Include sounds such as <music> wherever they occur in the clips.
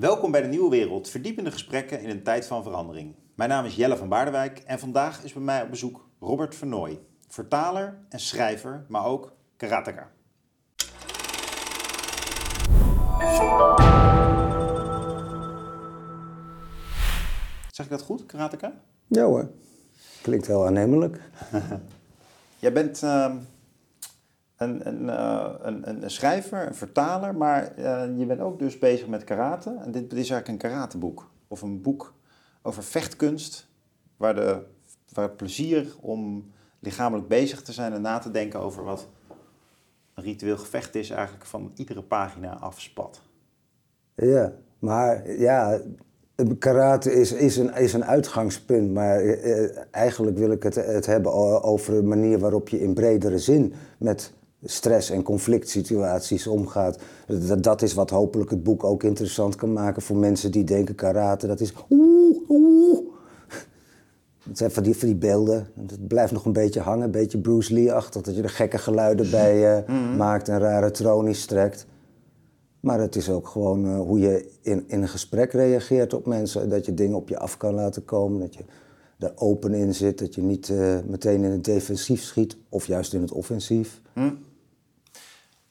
Welkom bij de Nieuwe Wereld, verdiepende gesprekken in een tijd van verandering. Mijn naam is Jelle van Baardewijk en vandaag is bij mij op bezoek Robert Vernooy, vertaler en schrijver, maar ook karateka. Zeg ik dat goed, karateka? Ja hoor, klinkt heel aannemelijk. <laughs> Jij bent uh, een, een, uh, een, een, schrijver, een vertaler, maar uh, je bent ook dus bezig met karate. En dit is eigenlijk een karateboek. Of een boek over vechtkunst, waar, de, waar het plezier om lichamelijk bezig te zijn en na te denken over wat een ritueel gevecht is, eigenlijk van iedere pagina afspat. Ja, maar ja, karate is, is, een, is een uitgangspunt, maar eh, eigenlijk wil ik het, het hebben over de manier waarop je in bredere zin met stress- en conflict situaties omgaat. Dat, dat is wat hopelijk het boek ook interessant kan maken voor mensen die denken karate, dat is oeh, oeh. Het zijn van die, van die beelden. Het blijft nog een beetje hangen, een beetje Bruce Lee-achtig, dat je er gekke geluiden <laughs> bij uh, maakt en rare tronies trekt. Maar het is ook gewoon uh, hoe je in, in een gesprek reageert op mensen. Dat je dingen op je af kan laten komen. Dat je er open in zit. Dat je niet uh, meteen in het defensief schiet. Of juist in het offensief. Hm.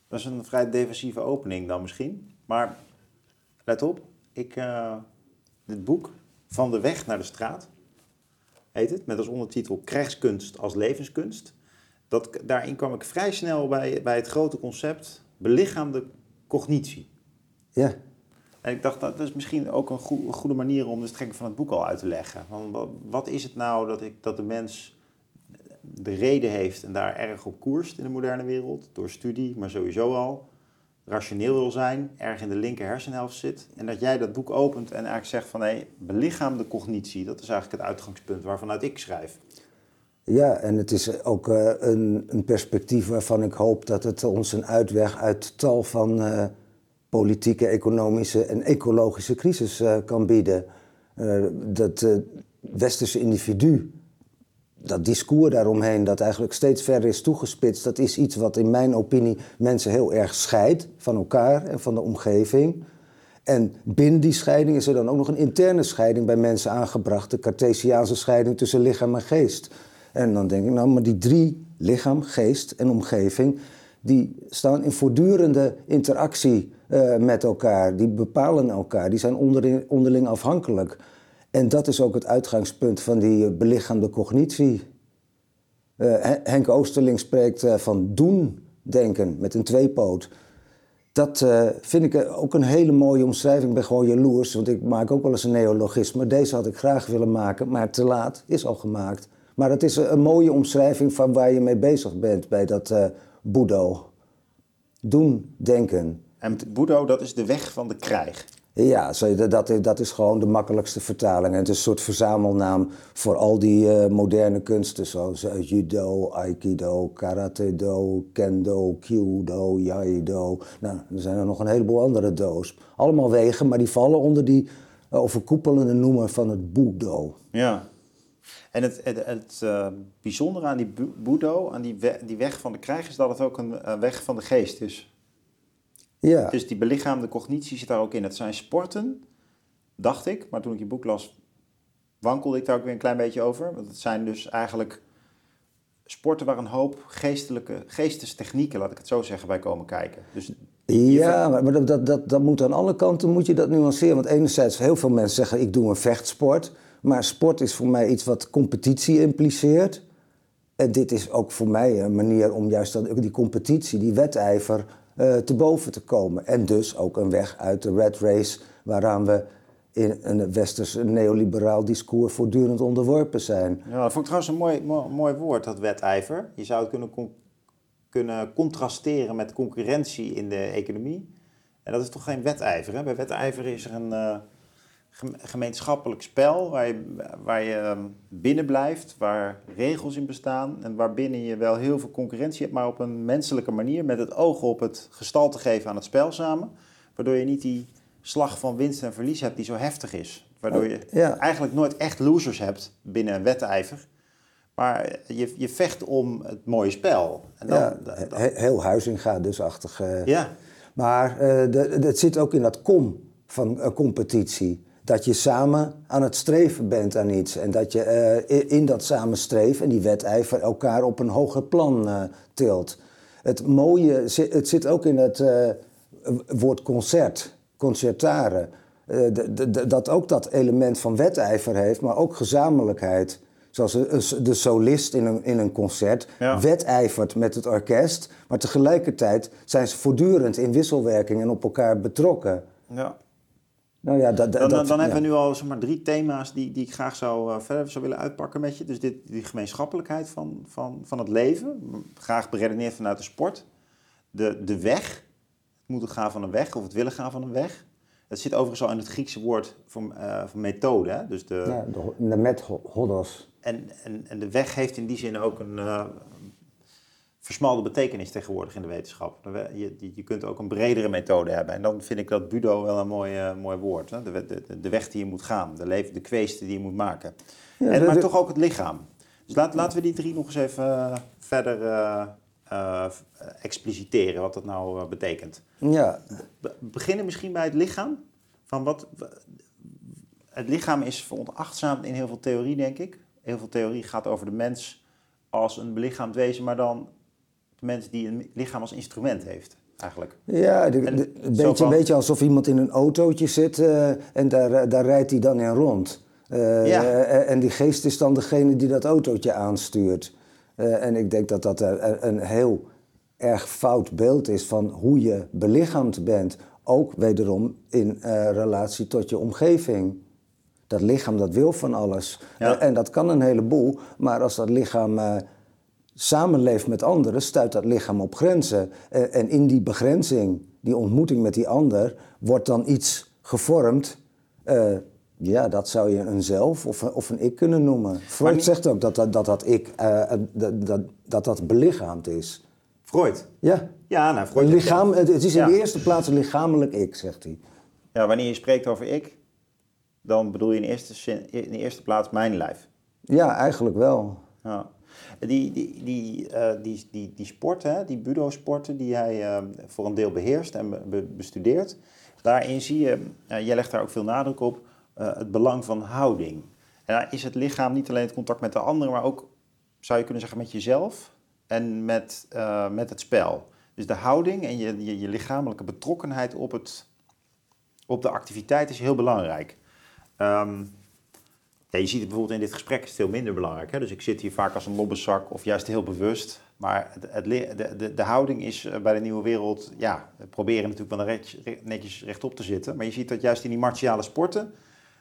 Dat is een vrij defensieve opening dan misschien. Maar let op. Ik, uh, dit boek, Van de weg naar de straat, heet het. Met als ondertitel Krijgskunst als levenskunst. Dat, daarin kwam ik vrij snel bij, bij het grote concept belichaamde cognitie. Ja. En ik dacht, dat is misschien ook een, goede, een goede manier om de strekking van het boek al uit te leggen. Want wat is het nou dat, ik, dat de mens de reden heeft en daar erg op koerst in de moderne wereld, door studie, maar sowieso al, rationeel wil zijn, erg in de linker hersenhelft zit. En dat jij dat boek opent en eigenlijk zegt van hé, belichaamde cognitie, dat is eigenlijk het uitgangspunt waarvanuit ik schrijf. Ja, en het is ook uh, een, een, perspectief waarvan ik hoop dat het ons een uitweg uit tal van uh, politieke, economische en ecologische crisis uh, kan bieden. dat westerse individu, dat discours daaromheen, dat eigenlijk steeds verder is toegespitst, dat is iets wat in mijn opinie mensen heel erg scheidt van elkaar en van de omgeving. En binnen die scheiding is er dan ook nog een interne scheiding bij mensen aangebracht, de Cartesiaanse scheiding tussen lichaam en geest. En dan denk ik, nou, maar die drie, lichaam, geest en omgeving, die staan in voortdurende interactie uh, met elkaar. Die bepalen elkaar, die zijn onderling, afhankelijk. En dat is ook het uitgangspunt van die belichaamde cognitie. Uh, Henk Oosterling spreekt uh, van doen denken met een tweepoot. Dat vind ik ook een hele mooie omschrijving. Ik ben gewoon jaloers, want ik maak ook wel eens een neologisme. Deze had ik graag willen maken, maar te laat, is al gemaakt. Maar het is een mooie omschrijving van waar je mee bezig bent bij dat Boedo. Doen, denken. En Boedo, dat is de weg van de krijg. Ja, dat, is gewoon de makkelijkste vertaling. Het is een soort verzamelnaam voor al die uh, moderne kunsten, zoals uh, judo, aikido, karate-do, kendo, kyudo, jaido. Nou, er zijn er nog een heleboel andere do's. Allemaal wegen, maar die vallen onder die overkoepelende noemer van het Boedo. Ja, en het, het, bijzondere aan die Boedo, aan die, die weg van de krijg, is dat het ook een, een, weg van de geest is. Ja. Dus die belichaamde cognitie zit daar ook in. Het zijn sporten, dacht ik, maar toen ik je boek las, wankelde ik daar ook weer een klein beetje over. Want het zijn dus eigenlijk sporten waar een hoop geestelijke, geestestechnieken, laat ik het zo zeggen, bij komen kijken. Dus ja, maar dat, dat, dat, dat moet aan alle kanten moet je dat nuanceren. Want enerzijds, heel veel mensen zeggen, ik doe een vechtsport. Maar sport is voor mij iets wat competitie impliceert. En dit is ook voor mij een manier om juist die competitie, die wedijver, te boven te komen. En dus ook een weg uit de red race waaraan we in een westers neoliberaal discours voortdurend onderworpen zijn. Ja, dat vond ik trouwens een mooi, mooi, woord, dat wedijver. Je zou het kunnen, kunnen contrasteren met concurrentie in de economie. En dat is toch geen wedijver, hè? Bij wedijver is er een... Uh gemeenschappelijk spel waar je, waar je ehm, binnen blijft, waar regels in bestaan en waarbinnen je wel heel veel concurrentie hebt, maar op een menselijke manier met het oog op het gestalte geven aan het spel samen, waardoor je niet die slag van winst en verlies hebt die zo heftig is. Waardoor je eigenlijk nooit echt losers hebt binnen een wedijver. Maar je, je vecht om het mooie spel. En dan, ja, dan, heel Huizinga dus. Uh, ja. Maar uh, het zit ook in dat kom van uh, competitie. Dat je samen aan het streven bent aan iets. En dat je uh, in dat samen streven en die wedijver elkaar op een hoger plan uh, tilt. Het mooie, het zit ook in het woord concert, concertare. dat ook dat element van wedijver heeft, maar ook gezamenlijkheid. Zoals de solist in een, in een concert ja. wedijvert met het orkest, maar tegelijkertijd zijn ze voortdurend in wisselwerking en op elkaar betrokken. Ja. Nou ja, dan, dan, hebben we nu al zeg maar, drie thema's die, die ik graag zou, uh, verder zou willen uitpakken met je. Dus dit, die gemeenschappelijkheid van, van, van het leven, graag beredeneerd vanuit de sport. De, de weg, het moeten gaan van een weg of het willen gaan van een weg. Dat zit overigens al in het Griekse woord voor, uh, voor methode. Hè? Dus de, ja, de, de methodos. En, en, en de weg heeft in die zin ook een uh, versmalde betekenis tegenwoordig in de wetenschap. Je, je kunt ook een bredere methode hebben. En dan vind ik dat budo wel een mooi, uh, mooi woord. Hè? De, de, de, weg die je moet gaan, de, leven, de kweesten die je moet maken. Ja, en, maar toch ook het lichaam. Dus laat, laten we die drie nog eens even uh, verder expliciteren, wat dat nou betekent. Ja. We beginnen misschien bij het lichaam. Van wat, het lichaam is veronachtzaamd in heel veel theorie, denk ik heel veel theorie gaat over de mens als een belichaamd wezen, maar dan mens die een lichaam als instrument heeft. Eigenlijk. Ja, een beetje, beetje alsof iemand in een autootje zit uh, en daar, eh, daar rijdt hij dan in rond. Uh, ja. en die geest is dan degene die dat autootje aanstuurt. en ik denk dat dat een heel erg fout beeld is van hoe je belichaamd bent. Ook wederom in relatie tot je omgeving. Dat lichaam dat wil van alles. Eh, en dat kan een heleboel. Maar als dat lichaam samenleeft met anderen, stuit dat lichaam op grenzen. Uh, en in die begrenzing, die ontmoeting met die ander, wordt dan iets gevormd. ja, dat zou je een zelf of, of een ik kunnen noemen. Freud zegt ook dat dat, dat, dat ik dat, dat, dat dat belichaamd is. Freud? Ja. Ja, nou, Freud... Lichaam, het is in de eerste plaats een lichamelijk ik, zegt hij. Ja, wanneer je spreekt over ik, dan bedoel je in eerste, in de eerste plaats mijn lijf. Ja, eigenlijk wel. Ja. Die, die, die, uh, die, die, die sporten, die budo-sporten die hij uh, voor een deel beheerst en be bestudeert, daarin zie je, uh, jij legt daar ook veel nadruk op, het belang van houding. En daar is het lichaam niet alleen het contact met de ander, maar ook, zou je kunnen zeggen, met jezelf en met, met het spel. Dus de houding en je, je, je lichamelijke betrokkenheid op, het, op de activiteit is heel belangrijk. Um, ja, je ziet het bijvoorbeeld in dit gesprek is veel minder belangrijk. Hè? Dus ik zit hier vaak als een lobbezak of juist heel bewust. Maar het, het, de, de, de, houding is eh, bij de nieuwe wereld, ja, we proberen natuurlijk wel recht, netjes rechtop te zitten. Maar je ziet dat juist in die martiale sporten,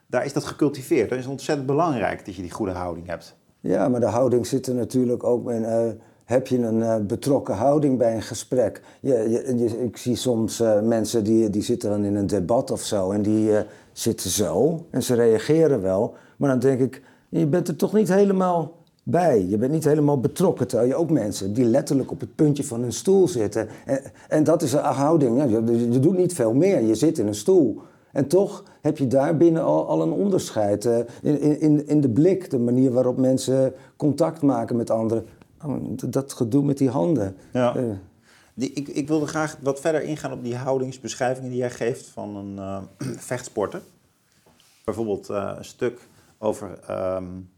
daar is dat gecultiveerd. Dat is ontzettend belangrijk dat je die goede houding hebt. Ja, maar de houding zit er natuurlijk ook in. Uh, heb je een uh, betrokken houding bij een gesprek? Je, je, ik zie soms mensen die, die zitten dan in een debat of zo en die zitten zo en ze reageren wel. Maar dan denk ik, je bent er toch niet helemaal bij. Je bent niet helemaal betrokken. Terwijl je ook mensen die letterlijk op het puntje van een stoel zitten. En, en dat is een houding. Ja, je, je, doet niet veel meer. Je zit in een stoel. En toch heb je daar binnen al, al een onderscheid. Uh, in, in, in de blik, de manier waarop mensen contact maken met anderen. Oh, dat gedoe met die handen. Ja. Uh, die, ik, ik wilde graag wat verder ingaan op die houdingsbeschrijvingen die jij geeft van een uh, <clears throat> vechtsporter. Bijvoorbeeld uh, een stuk over. Um,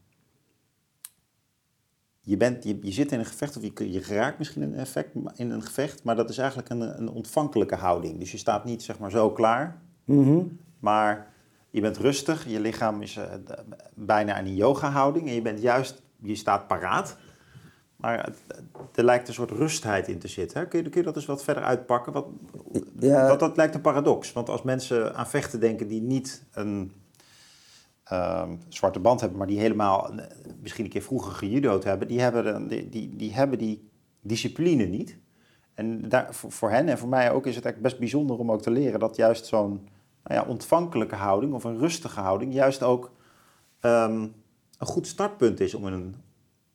je, bent, je, je zit in een gevecht of je, je geraakt misschien een effect in een gevecht, maar dat is eigenlijk een, een ontvankelijke houding. Dus je staat niet zeg maar zo klaar, mm -hmm. maar je bent rustig, je lichaam is uh, bijna in een yoga houding en je bent juist, je staat paraat. Maar er lijkt een soort rustheid in te zitten. Kun, je, kun je dat eens wat verder uitpakken? Wat, ja. dat lijkt een paradox. Want als mensen aan vechten denken die niet een uh, zwarte band hebben, maar die helemaal misschien een keer vroeger gejudo'd hebben, die hebben, die, die, hebben die discipline niet. En daar, voor, hen en voor mij ook is het eigenlijk best bijzonder om ook te leren dat juist zo'n nou ja, ontvankelijke houding of een rustige houding juist ook um, een goed startpunt is om een,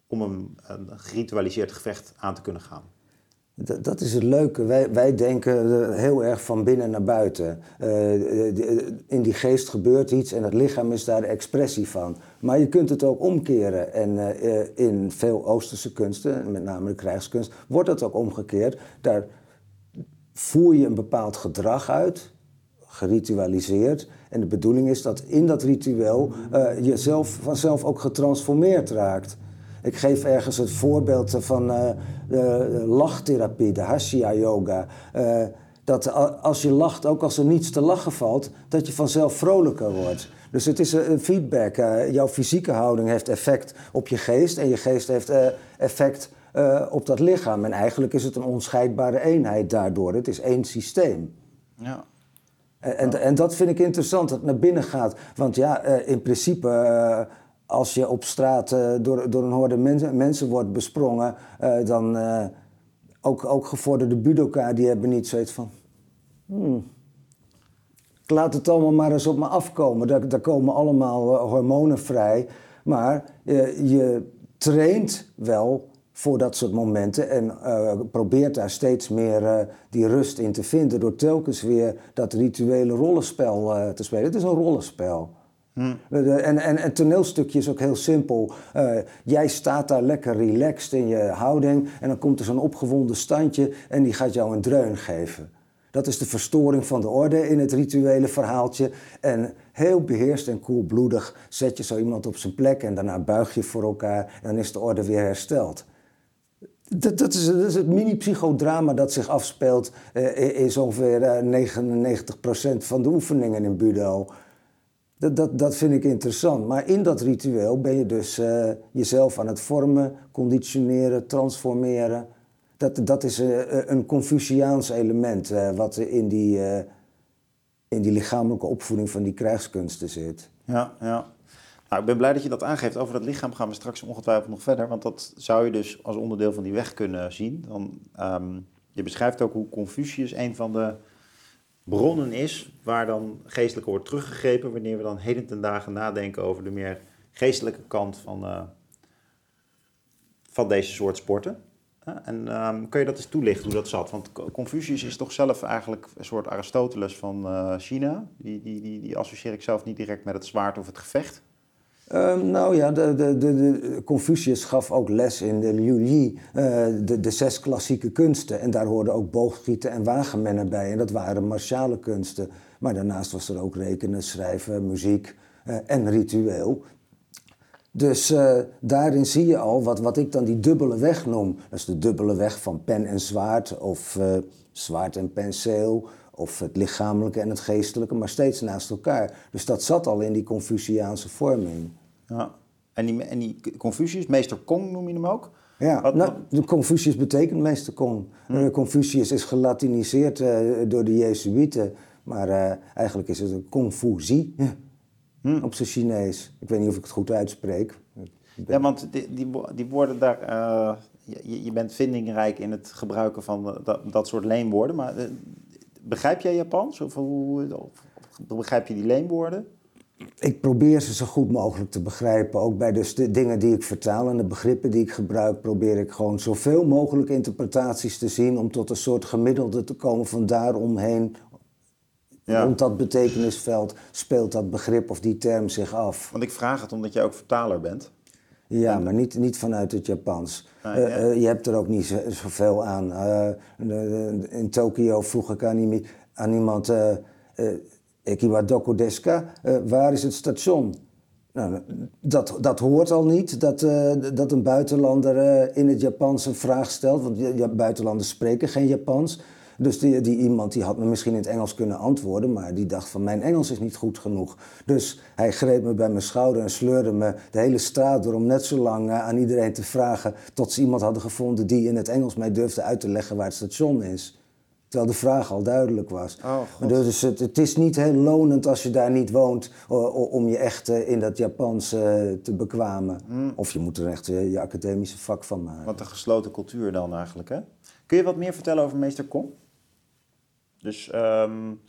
om een geritualiseerd gevecht aan te kunnen gaan. Dat is het leuke. Wij, wij denken heel erg van binnen naar buiten. Uh, in die geest gebeurt iets en het lichaam is daar de expressie van. Maar je kunt het ook omkeren. En uh, in veel Oosterse kunsten, met name de krijgskunst, wordt dat ook omgekeerd. Daar voer je een bepaald gedrag uit, geritualiseerd. En de bedoeling is dat in dat ritueel uh, je zelf, vanzelf ook getransformeerd raakt. Ik geef ergens het voorbeeld van uh, de lachtherapie, de Hasya yoga. Uh, dat als je lacht, ook als er niets te lachen valt, dat je vanzelf vrolijker wordt. Dus het is een feedback. jouw fysieke houding heeft effect op je geest en je geest heeft effect op dat lichaam. En eigenlijk is het een onscheidbare eenheid daardoor. Het is één systeem. Ja. En, en, dat vind ik interessant, dat het naar binnen gaat. Want ja, eh, in principe, eh, als je op straat eh, door, door een horde mensen, mensen wordt besprongen, dan ook, ook gevorderde budoka, die hebben niet zoiets van. Hmm, ik laat het allemaal maar eens op me afkomen. Daar, daar komen allemaal hormonen vrij. Maar je traint wel voor dat soort momenten. En uh, probeert daar steeds meer uh, die rust in te vinden door telkens weer dat rituele rollenspel uh, te spelen. Het is een rollenspel. Hmm. En, en, en toneelstukje is ook heel simpel. jij staat daar lekker relaxed in je houding en dan komt er zo'n opgewonden standje en die gaat jou een dreun geven. Dat is de verstoring van de orde in het rituele verhaaltje. En heel beheerst en koelbloedig zet je zo iemand op zijn plek en daarna buig je voor elkaar en dan is de orde weer hersteld. Dat, dat, is, het mini-psychodrama dat zich afspeelt uh, in ongeveer uh, 99% van de oefeningen in Budo. Dat, dat, dat vind ik interessant. Maar in dat ritueel ben je dus uh, jezelf aan het vormen, conditioneren, transformeren. Dat, dat is uh, een Confuciaans element wat in die, in die lichamelijke opvoeding van die krijgskunsten zit. Ja, ja. Nou, ik ben blij dat je dat aangeeft. Over dat lichaam gaan we straks ongetwijfeld nog verder. Want dat zou je dus als onderdeel van die weg kunnen zien. Dan, um, je beschrijft ook hoe Confucius een van de bronnen is waar dan geestelijke wordt teruggegrepen. Wanneer we dan heden ten dagen nadenken over de meer geestelijke kant van, uh, van deze soort sporten. en um, kun je dat eens toelichten hoe dat zat? Want Confucius is toch zelf eigenlijk een soort Aristoteles van uh, China. Die, die, die, die associeer ik zelf niet direct met het zwaard of het gevecht. Um, nou ja, de, de, de, Confucius gaf ook les in de Liu Yi, uh, de, de zes klassieke kunsten. En daar hoorden ook boogschieten en wagenmennen bij. En dat waren martiale kunsten. Maar daarnaast was er ook rekenen, schrijven, muziek uh, en ritueel. Dus uh, daarin zie je al wat, wat ik dan die dubbele weg noem. Dat is de dubbele weg van pen en zwaard, of zwaard en penseel, of het lichamelijke en het geestelijke, maar steeds naast elkaar. Dus dat zat al in die Confuciaanse vorming. Ja. En die, en die Confucius, meester Kong noem je hem ook? Ja, nou, de Confucius betekent meester Kong. Hm. Confucius is gelatiniseerd uh, door de Jezuïeten, maar uh, eigenlijk is het een Confusie hm. op zijn Chinees. Ik weet niet of ik het goed uitspreek. Ja, want die, die, die woorden daar, uh, je, je, bent vindingrijk in het gebruiken van dat, dat soort leenwoorden, maar begrijp jij Japans? Of, hoe, begrijp je die leenwoorden? Ik probeer ze zo goed mogelijk te begrijpen. Ook bij dus de dingen die ik vertaal en de begrippen die ik gebruik, probeer ik gewoon zoveel mogelijk interpretaties te zien om tot een soort gemiddelde te komen van daaromheen. Ja. Rond dat betekenisveld speelt dat begrip of die term zich af. Want ik vraag het omdat jij ook vertaler bent. Ja, maar niet, niet vanuit het Japans. Ah, eh, eh, je hebt er ook niet zo, zoveel aan. Uh, in Tokio vroeg ik aan, aan iemand... Ekiwa Doko Deska, waar is het station? Nou, dat, dat hoort al niet, dat, dat een buitenlander in het Japans een vraag stelt. Want buitenlanders spreken geen Japans. Dus die, die iemand die had me misschien in het Engels kunnen antwoorden, maar die dacht van mijn Engels is niet goed genoeg. Dus hij greep me bij mijn schouder en sleurde me de hele straat door om net zo lang eh, aan iedereen te vragen tot ze iemand hadden gevonden die in het Engels mij durfde uit te leggen waar het station is. Terwijl de vraag al duidelijk was. Oh, dus het, het, is niet heel lonend als je daar niet woont om je echt eh, in dat Japans eh, te bekwamen. Hmm. Of je moet er echt je academische vak van maken. Wat een gesloten cultuur dan eigenlijk, hè? Kun je wat meer vertellen over meester Kong? Dus um,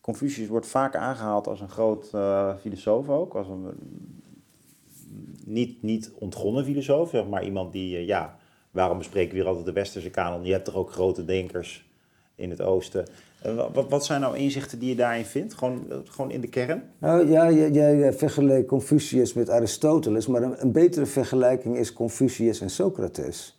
Confucius wordt vaak aangehaald als een groot uh, filosoof ook. Als een niet, niet ontgonnen filosoof, zeg maar iemand die, uh, ja, waarom bespreken we hier altijd de westerse kanon? Je hebt er ook grote denkers in het oosten. Uh, wat, wat zijn nou inzichten die je daarin vindt? Gewoon, gewoon in de kern? Nou ja, jij, vergeleek Confucius met Aristoteles, maar een betere vergelijking is Confucius en Socrates.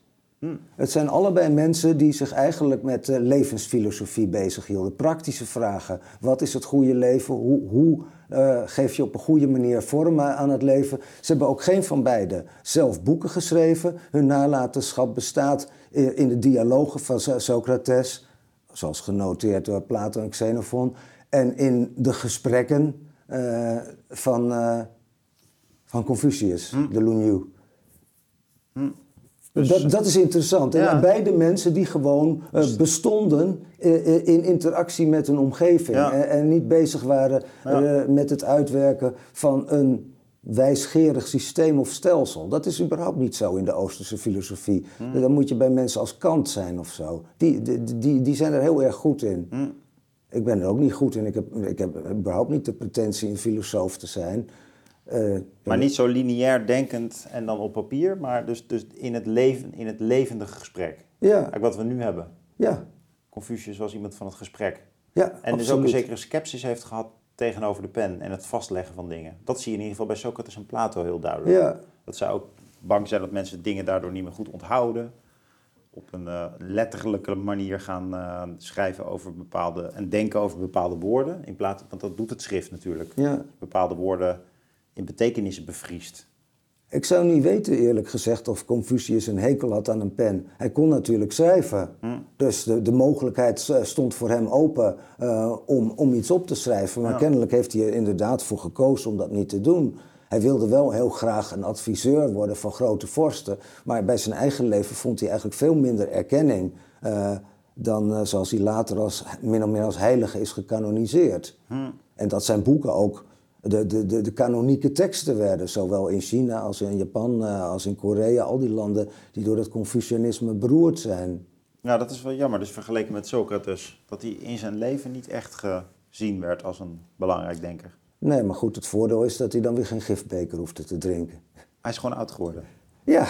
Het zijn allebei mensen die zich eigenlijk met uh, levensfilosofie bezighielden. Praktische vragen. Wat is het goede leven? Hoe, hoe uh, geef je op een goede manier vorm aan het leven? Ze hebben ook geen van beiden zelf boeken geschreven. Hun nalatenschap bestaat in de dialogen van Socrates, zoals genoteerd door Plato en Xenophon, en in de gesprekken uh, van, van Confucius, hm. de Lunyu. Hm. Dus, dat, dat is interessant. Ja. beide mensen die gewoon uh, bestonden uh, in interactie met een omgeving. Ja. En, en, niet bezig waren uh, met het uitwerken van een wijsgerig systeem of stelsel. Dat is überhaupt niet zo in de Oosterse filosofie. Hmm. Dan moet je bij mensen als Kant zijn of zo. Die, die, die, die zijn er heel erg goed in. Hmm. Ik ben er ook niet goed in. Ik heb, ik heb überhaupt niet de pretentie een filosoof te zijn. Uh, maar niet zo lineair denkend en dan op papier, maar dus, dus in, het leven, in het levendige gesprek. Ja. Eigenlijk wat we nu hebben. Ja. Confucius was iemand van het gesprek. Ja, En dus ook een zekere sceptisch heeft gehad tegenover de pen en het vastleggen van dingen. Dat zie je in ieder geval bij Socrates en Plato heel duidelijk. Ja. Dat zij ook bang zijn dat mensen dingen daardoor niet meer goed onthouden. Op een uh, letterlijke manier gaan uh, schrijven over bepaalde en denken over bepaalde woorden. In plaats, want dat doet het schrift natuurlijk. Ja. Bepaalde woorden in betekenissen bevriest. Ik zou niet weten, eerlijk gezegd, of Confucius een hekel had aan een pen. Hij kon natuurlijk schrijven. Hm. Dus de, de mogelijkheid stond voor hem open uh, om, om iets op te schrijven. Maar kennelijk heeft hij er inderdaad voor gekozen om dat niet te doen. Hij wilde wel heel graag een adviseur worden van grote vorsten. Maar bij zijn eigen leven vond hij eigenlijk veel minder erkenning. Uh, dan uh, zoals hij later als, min of meer als heilige is gecanoniseerd. Hm. En dat zijn boeken ook de, de, de, de kanonieke teksten werden, zowel in China als in Japan uh, als in Korea, al die landen die door het Confucianisme beroerd zijn. Ja, dat is wel jammer. Dus vergeleken met Socrates, dat hij in zijn leven niet echt gezien werd als een belangrijk denker. Nee, maar goed, het voordeel is dat hij dan weer geen gifbeker hoefde te drinken. Hij is gewoon oud geworden. Ja,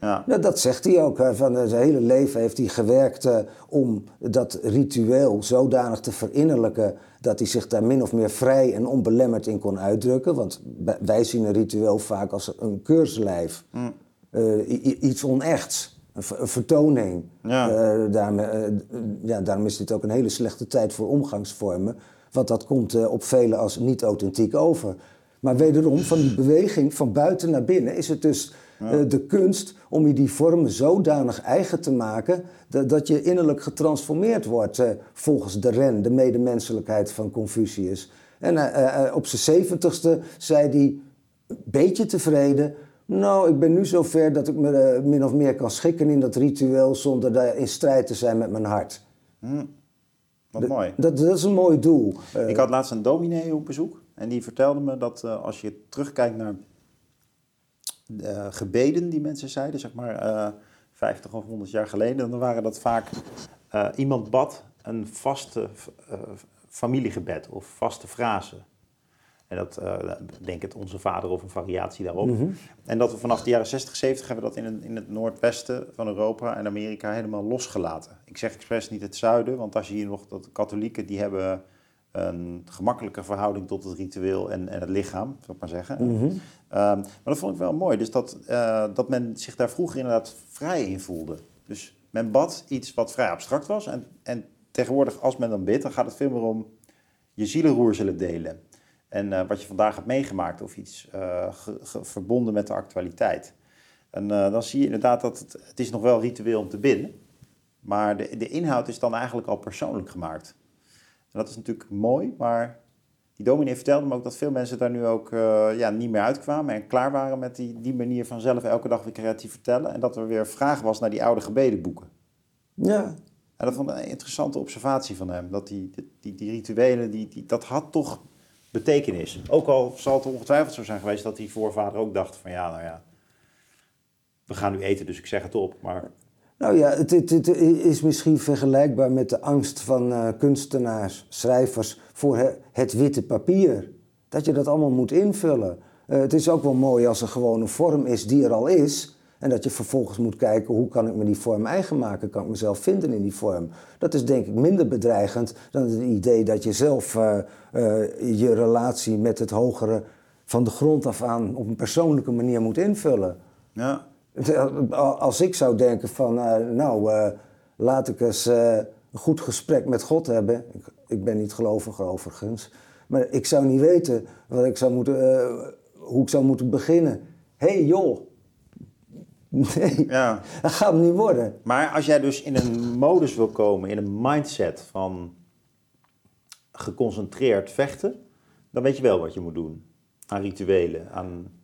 ja. Nou, dat zegt hij ook. Van zijn hele leven heeft hij gewerkt uh, om dat ritueel zodanig te verinnerlijken dat hij zich daar min of meer vrij en onbelemmerd in kon uitdrukken. Want wij zien een ritueel vaak als een keurslijf. Mm. Uh, iets onechts. Een, vertoning. Uh, ja, daarom is dit ook een hele slechte tijd voor omgangsvormen. Want dat komt op velen als niet authentiek over. Maar wederom, van die beweging van buiten naar binnen is het dus eh, de kunst om je die vormen zodanig eigen te maken dat, dat je innerlijk getransformeerd wordt uh, volgens de ren, de medemenselijkheid van Confucius. En uh, op zijn zeventigste zei hij, een beetje tevreden, nou, ik ben nu zover dat ik me min of meer kan schikken in dat ritueel zonder daar in strijd te zijn met mijn hart. Hm. Wat mooi. Dat, dat, is een mooi doel. ik had laatst een dominee op bezoek en die vertelde me dat als je terugkijkt naar uh, gebeden die mensen zeiden, zeg maar uh, eh, 50 of 100 jaar geleden, dan waren dat vaak uh, iemand bad een vaste familiegebed of vaste frase. En dat denk het onze vader of een variatie daarop. Mm -hmm. En dat we vanaf de jaren 60, 70 hebben dat in, in het noordwesten van Europa en Amerika helemaal losgelaten. Ik zeg expres niet het zuiden, want als je hier nog dat katholieken die hebben een gemakkelijke verhouding tot het ritueel en, en het lichaam, zou ik maar zeggen. Mhm. Ehm, maar dat vond ik wel mooi. Dus dat, uh, dat men zich daar vroeger inderdaad vrij in voelde. Dus men bad iets wat vrij abstract was. En, en tegenwoordig, als men dan bidt, dan gaat het veel meer om je zielenroer zullen delen. En uh, wat je vandaag hebt meegemaakt of iets uh, verbonden met de actualiteit. En dan zie je inderdaad dat het, het is nog wel ritueel om te bidden. Maar de, de inhoud is dan eigenlijk al persoonlijk gemaakt dat is natuurlijk mooi, maar die dominee vertelde me ook dat veel mensen daar nu ook uh, ja, niet meer uitkwamen en klaar waren met die, die manier van zelf elke dag weer creatief vertellen. En dat er weer vraag was naar die oude gebedenboeken. Ja. En dat vond ik een interessante observatie van hem. Dat die, die, die rituelen, die, die, dat had toch betekenis. Ook al zal het ongetwijfeld zo zijn geweest dat die voorvader ook dacht van ja, nou ja, we gaan nu eten, dus ik zeg het op. Maar nou ja, het, het, is misschien vergelijkbaar met de angst van uh, kunstenaars, schrijvers voor het witte papier. Dat je dat allemaal moet invullen. Uh, het is ook wel mooi als er gewoon een vorm is die er al is. En dat je vervolgens moet kijken hoe kan ik me die vorm eigen maken? Kan ik mezelf vinden in die vorm? Dat is denk ik minder bedreigend dan het idee dat je zelf uh, je relatie met het hogere van de grond af aan op een persoonlijke manier moet invullen. Ja, Als ik zou denken van, nou, laat ik eens een goed gesprek met God hebben. Ik, ik, ben niet gelovig overigens. Maar ik zou niet weten wat ik zou moeten, hoe ik zou moeten beginnen. Hé hey, joh, <laughs> Nee, ja. dat gaat niet worden. Maar als jij dus in een modus wil komen, in een mindset van geconcentreerd vechten, dan weet je wel wat je moet doen. Aan rituelen, aan...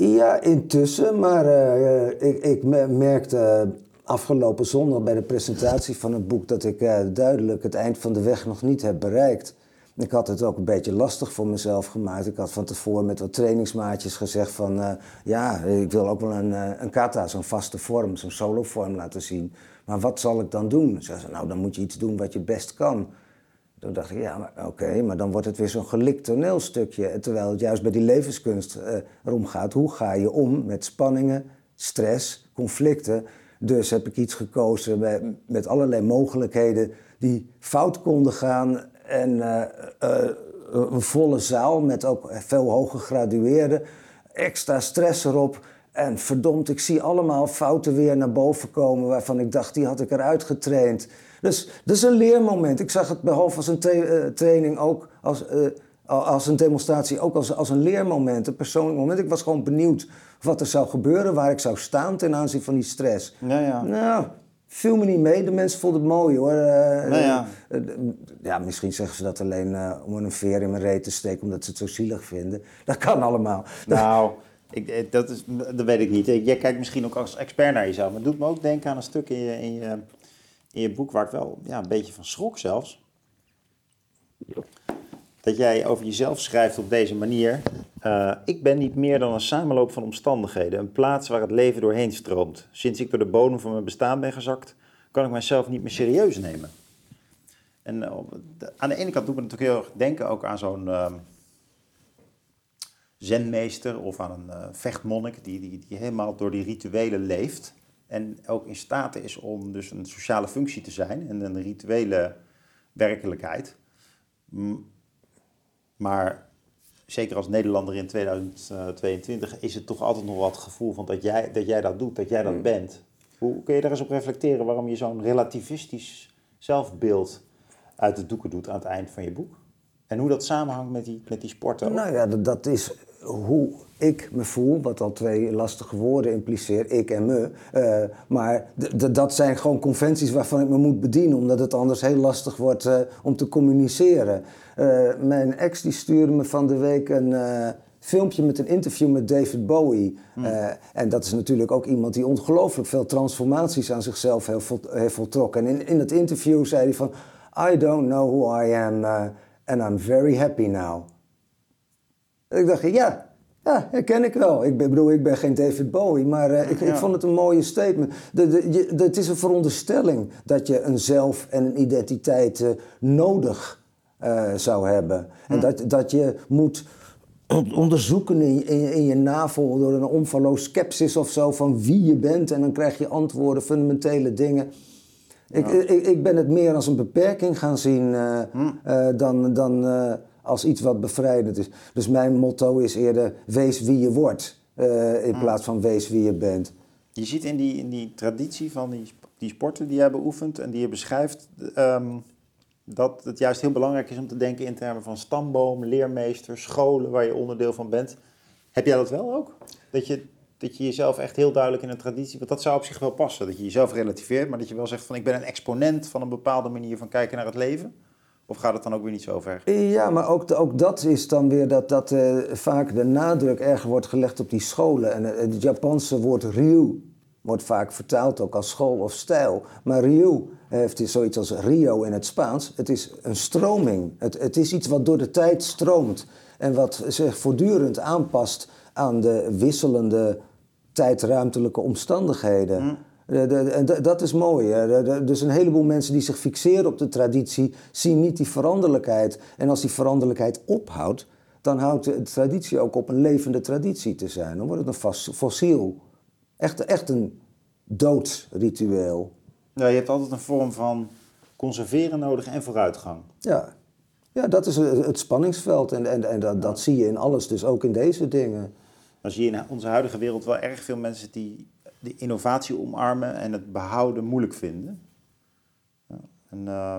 Ja, intussen, maar uh, ik, ik merkte afgelopen zondag bij de presentatie van het boek dat ik uh, duidelijk het eind van de weg nog niet heb bereikt. Ik had het ook een beetje lastig voor mezelf gemaakt. Ik had van tevoren met wat trainingsmaatjes gezegd van... Uh, ja, ik wil ook wel een, een kata, zo'n vaste vorm, zo'n solo-vorm laten zien. Maar wat zal ik dan doen? Ze nou, dan moet je iets doen wat je best kan. Toen dacht ik, ja, oké, maar dan wordt het weer zo'n gelikt toneelstukje. Terwijl het juist bij die levenskunst uh, erom gaat. Hoe ga je om met spanningen, stress, conflicten? Dus heb ik iets gekozen met, met allerlei mogelijkheden die fout konden gaan en eh, eh, een volle zaal met ook veel hoge gradueerden. Extra stress erop. En verdomd, ik zie allemaal fouten weer naar boven komen waarvan ik dacht, die had ik eruit getraind. Dus dat is een leermoment. Ik zag het behalve als een uh, training ook als, als een demonstratie, ook als, als een leermoment, een persoonlijk moment. Ik was gewoon benieuwd wat er zou gebeuren, waar ik zou staan ten aanzien van die stress. Ja, ja. Nou, viel me niet mee. De mensen vonden het mooi hoor. Uh, nou ja. Uh, ja, misschien zeggen ze dat alleen om een veer in mijn reet te steken omdat ze het zo zielig vinden. <laughs> Dat kan allemaal. <laughs> Nou, ik, dat, is, dat weet ik niet. Jij kijkt misschien ook als expert naar jezelf. Maar het doet me ook denken aan een stuk in je, in je, in je boek waar ik wel ja, een beetje van schrok zelfs. Dat jij over jezelf schrijft op deze manier. Uh, ik ben niet meer dan een samenloop van omstandigheden, een plaats waar het leven doorheen stroomt. Sinds ik door de bodem van mijn bestaan ben gezakt, kan ik mijzelf niet meer serieus nemen. En uh, aan de ene kant doet me natuurlijk heel erg denken ook aan zo'n uh, zenmeester of aan een uh, vechtmonnik die, die, die helemaal door die rituelen leeft. En ook in staat is om dus een sociale functie te zijn en een rituele werkelijkheid. Maar zeker als Nederlander in 2022, is het toch altijd nog wat gevoel van dat jij, dat jij dat doet, dat jij dat mm. bent. Hoe kun je daar eens op reflecteren waarom je zo'n relativistisch zelfbeeld uit de doeken doet aan het eind van je boek? En hoe dat samenhangt met die, met die sporten? Nou ja, dat, dat is hoe ik me voel, wat al twee lastige woorden impliceert, ik en me. Uh, maar dat zijn gewoon conventies waarvan ik me moet bedienen, omdat het anders heel lastig wordt uh, om te communiceren. Uh, mijn ex die stuurde me van de week een filmpje met een interview met David Bowie. Hmm. en dat is natuurlijk ook iemand die ongelooflijk veel transformaties aan zichzelf heeft, vol, heeft voltrokken. En in, in het interview zei hij van, I don't know who I am and I'm very happy now. Ik dacht, ja, ja, herken ik wel. Ik bedoel, ik ben geen David Bowie, maar uh, ik, ik, vond het een mooie statement. De, de, het is een veronderstelling dat je een zelf en een identiteit uh, nodig uh, zou hebben. En dat, dat je moet onderzoeken in, in, in, je navel door een omvalloos skepsis of zo van wie je bent. En dan krijg je antwoorden, fundamentele dingen. Ik, ik, ik, ben het meer als een beperking gaan zien hm. dan, dan als iets wat bevrijdend is. Dus mijn motto is eerder wees wie je wordt, uh, in mm. plaats van wees wie je bent. Je ziet in die, in die traditie van die, die sporten die jij beoefent en die je beschrijft, um, dat het juist heel belangrijk is om te denken in termen van stamboom, leermeester, scholen waar je onderdeel van bent. Heb jij dat wel ook? Dat je, dat je jezelf echt heel duidelijk in een traditie, want dat zou op zich wel passen, dat je jezelf relativeert, maar dat je wel zegt van ik ben een exponent van een bepaalde manier van kijken naar het leven? Of gaat het dan ook weer niet zo ver? Ja, maar ook, ook dat is dan weer dat, dat uh, vaak de nadruk erger wordt gelegd op die scholen. En uh, het Japanse woord ryu wordt vaak vertaald ook als school of stijl. Maar ryu heeft zoiets als Rio in het Spaans. Het is een stroming. Het, het is iets wat door de tijd stroomt. En wat zich voortdurend aanpast aan de wisselende tijdruimtelijke omstandigheden. Hm. En dat is mooi. Dus een heleboel mensen die zich fixeren op de traditie, zien niet die veranderlijkheid. En als die veranderlijkheid ophoudt, dan houdt de traditie ook op een levende traditie te zijn. Dan wordt het een fossiel. Echt, echt een doodsritueel. Ja, je hebt altijd een vorm van conserveren nodig en vooruitgang. Ja, ja dat is het spanningsveld. En, en, en dat, dat zie je in alles, dus ook in deze dingen. Dan zie je in onze huidige wereld wel erg veel mensen die de innovatie omarmen en het behouden moeilijk vinden. Ja, en uh,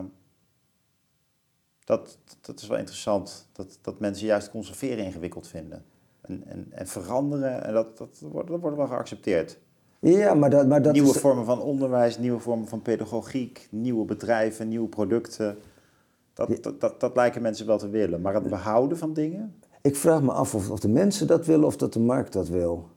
dat, dat is wel interessant, dat, dat mensen juist conserveren ingewikkeld vinden. En, en, en veranderen, en dat, dat, wordt, dat wordt wel geaccepteerd. Ja, maar dat, maar dat nieuwe is... vormen van onderwijs, nieuwe vormen van pedagogiek, nieuwe bedrijven, nieuwe producten. Dat, dat, dat, dat lijken mensen wel te willen. Maar het behouden van dingen? Ik vraag me af of, of de mensen dat willen of dat de markt dat wil.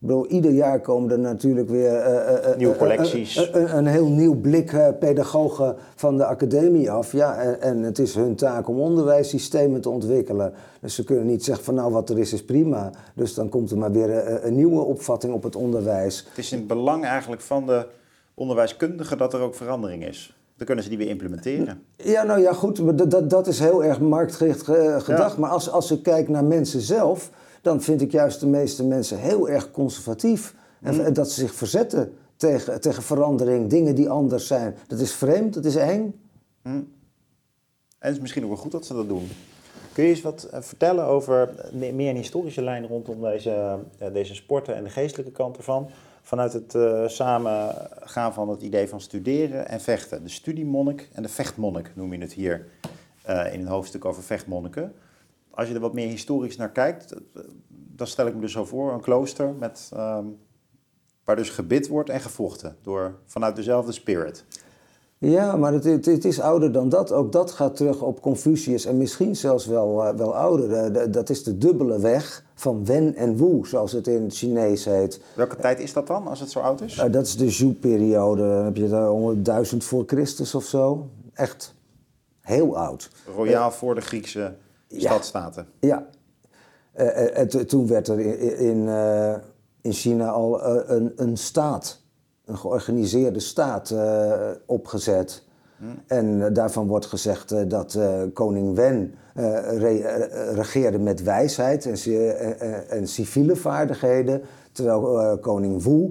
Ik bedoel, ieder jaar komen er natuurlijk weer... Uh, uh, Nieuwe collecties. Een, een, heel nieuw blik pedagogen van de academie af. Ja, en, en, het is hun taak om onderwijssystemen te ontwikkelen. Dus ze kunnen niet zeggen van nou wat er is is prima. Dus dan komt er maar weer een, nieuwe opvatting op het onderwijs. Het is in het belang eigenlijk van de onderwijskundigen dat er ook verandering is. Dan kunnen ze die weer implementeren. Ja, nou ja, goed. Dat, dat is heel erg marktgericht gedacht. Maar als, als ik kijk naar mensen zelf dan vind ik juist de meeste mensen heel erg conservatief. En mm. dat ze zich verzetten tegen, tegen verandering, dingen die anders zijn. Dat is vreemd, dat is eng. Mm. En het is misschien ook wel goed dat ze dat doen. Kun je eens wat eh, vertellen over meer een historische lijn rondom deze, eh, deze sporten en de geestelijke kant ervan? Vanuit het uh, samengaan van het idee van studeren en vechten. De studiemonnik en de vechtmonnik noem je het hier in een hoofdstuk over vechtmonniken als je er wat meer historisch naar kijkt, dan stel ik me dus zo voor, een klooster met, ehm, waar dus gebid wordt en gevochten door, vanuit dezelfde spirit. Ja, maar het, het, is ouder dan dat. Ook dat gaat terug op Confucius en misschien zelfs wel, uh, wel ouder. dat is de dubbele weg van Wen en Wu, zoals het in het Chinees heet. Welke tijd is dat dan, als het zo oud is? Uh, dat is de Zhou-periode. Dan heb je daar ongeveer duizend voor Christus of zo. Echt heel oud. Royaal voor de Griekse stadstaten. Ja. Uh, toen werd er in, in, in China al een, een staat, een georganiseerde staat opgezet. Hm. En daarvan wordt gezegd dat koning Wen regeerde met wijsheid en, en civiele vaardigheden, terwijl koning Wu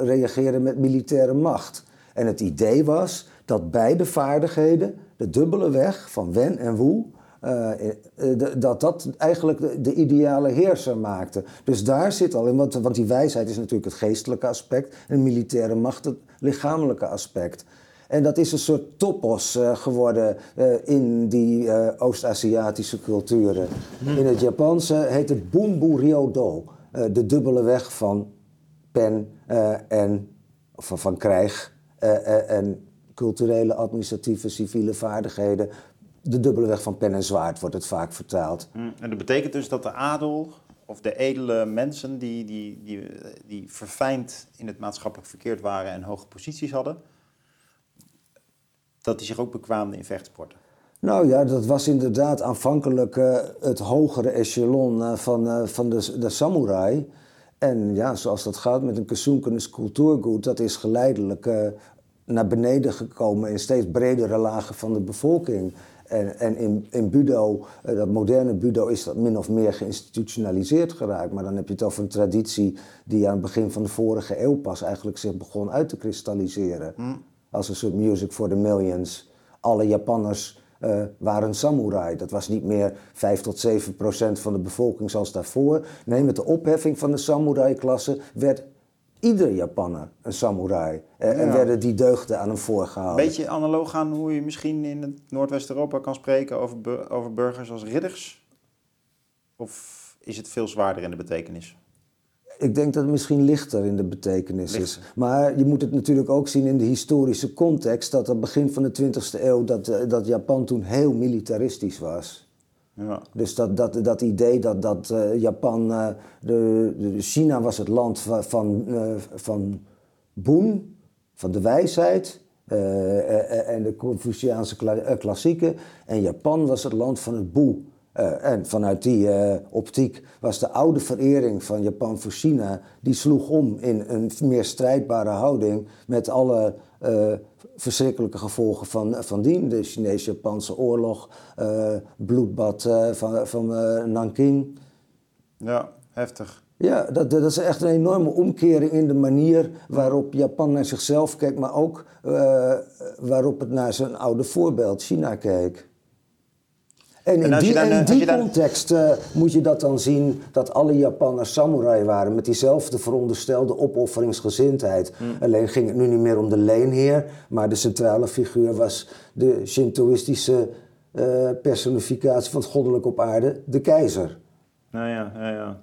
reageerde met militaire macht. En het idee was dat beide vaardigheden, de dubbele weg van Wen en Wu, uh, dat dat eigenlijk de, de, ideale heerser maakte. Dus daar zit al in, want, want die wijsheid is natuurlijk het geestelijke aspect en militaire macht het lichamelijke aspect. En dat is een soort topos uh, geworden in die Oost-Aziatische culturen. Hmm. In het Japanse heet het Bunbu Ryodo, de dubbele weg van pen en van, van krijg en culturele, administratieve, civiele vaardigheden de dubbele weg van pen en zwaard wordt het vaak vertaald. Hm, en dat betekent dus dat de adel of de edele mensen die, die, die, die verfijnd in het maatschappelijk verkeerd waren en hoge posities hadden, dat die zich ook bekwaamden in vechtsporten? Nou ja, dat was inderdaad aanvankelijk uh, het hogere echelon uh, van, uh, van de, de samurai. En ja, zoals dat gaat met een Kasunkenes cultuurgoed, dat is geleidelijk naar beneden gekomen in steeds bredere lagen van de bevolking. En, en in, in Budo, eh, dat moderne Budo, is dat min of meer geïnstitutionaliseerd geraakt. Maar dan heb je het over een traditie die aan het begin van de vorige eeuw pas eigenlijk zich begon uit te kristalliseren. Hm. Als een soort music for the millions. Alle Japanners uh, waren samurai. Dat was niet meer 5 tot 7 procent van de bevolking zoals daarvoor. Nee, met de opheffing van de samurai-klasse werd ieder Japanner een samurai. En werden die deugden aan hem voorgehouden. Beetje analoog aan hoe je misschien in Noordwest-Europa kan spreken over, over burgers als ridders? Of is het veel zwaarder in de betekenis? Ik denk dat het misschien lichter in de betekenis is. Maar je moet het natuurlijk ook zien in de historische context... dat aan het begin van de 20e eeuw dat, eh, dat Japan toen heel militaristisch was. Ja. Dus dat, dat, dat idee dat, dat uh, Japan, uh, de, China was het land van, van, uh, van Boen, van de wijsheid en de Confuciaanse klassieken. En Japan was het land van het boe. En vanuit die optiek was de oude verering van Japan voor China, die sloeg om in een meer strijdbare houding met alle verschrikkelijke gevolgen van, van dien. De Chinees-Japanse oorlog, bloedbad van, van Nanking. Ja, heftig. Ja, dat, dat is echt een enorme omkering in de manier waarop Japan naar zichzelf kijkt, maar ook waarop het naar zijn oude voorbeeld, China, keek. En in die, dan, in eh, die dan- context eh, moet je dat dan zien dat alle Japanners samurai waren met diezelfde veronderstelde opofferingsgezindheid. Hmm. Alleen ging het nu niet meer om de leenheer, maar de centrale figuur was de Shintoïstische eh, personificatie van het goddelijk op aarde, de keizer. Nou ja, ja, ja.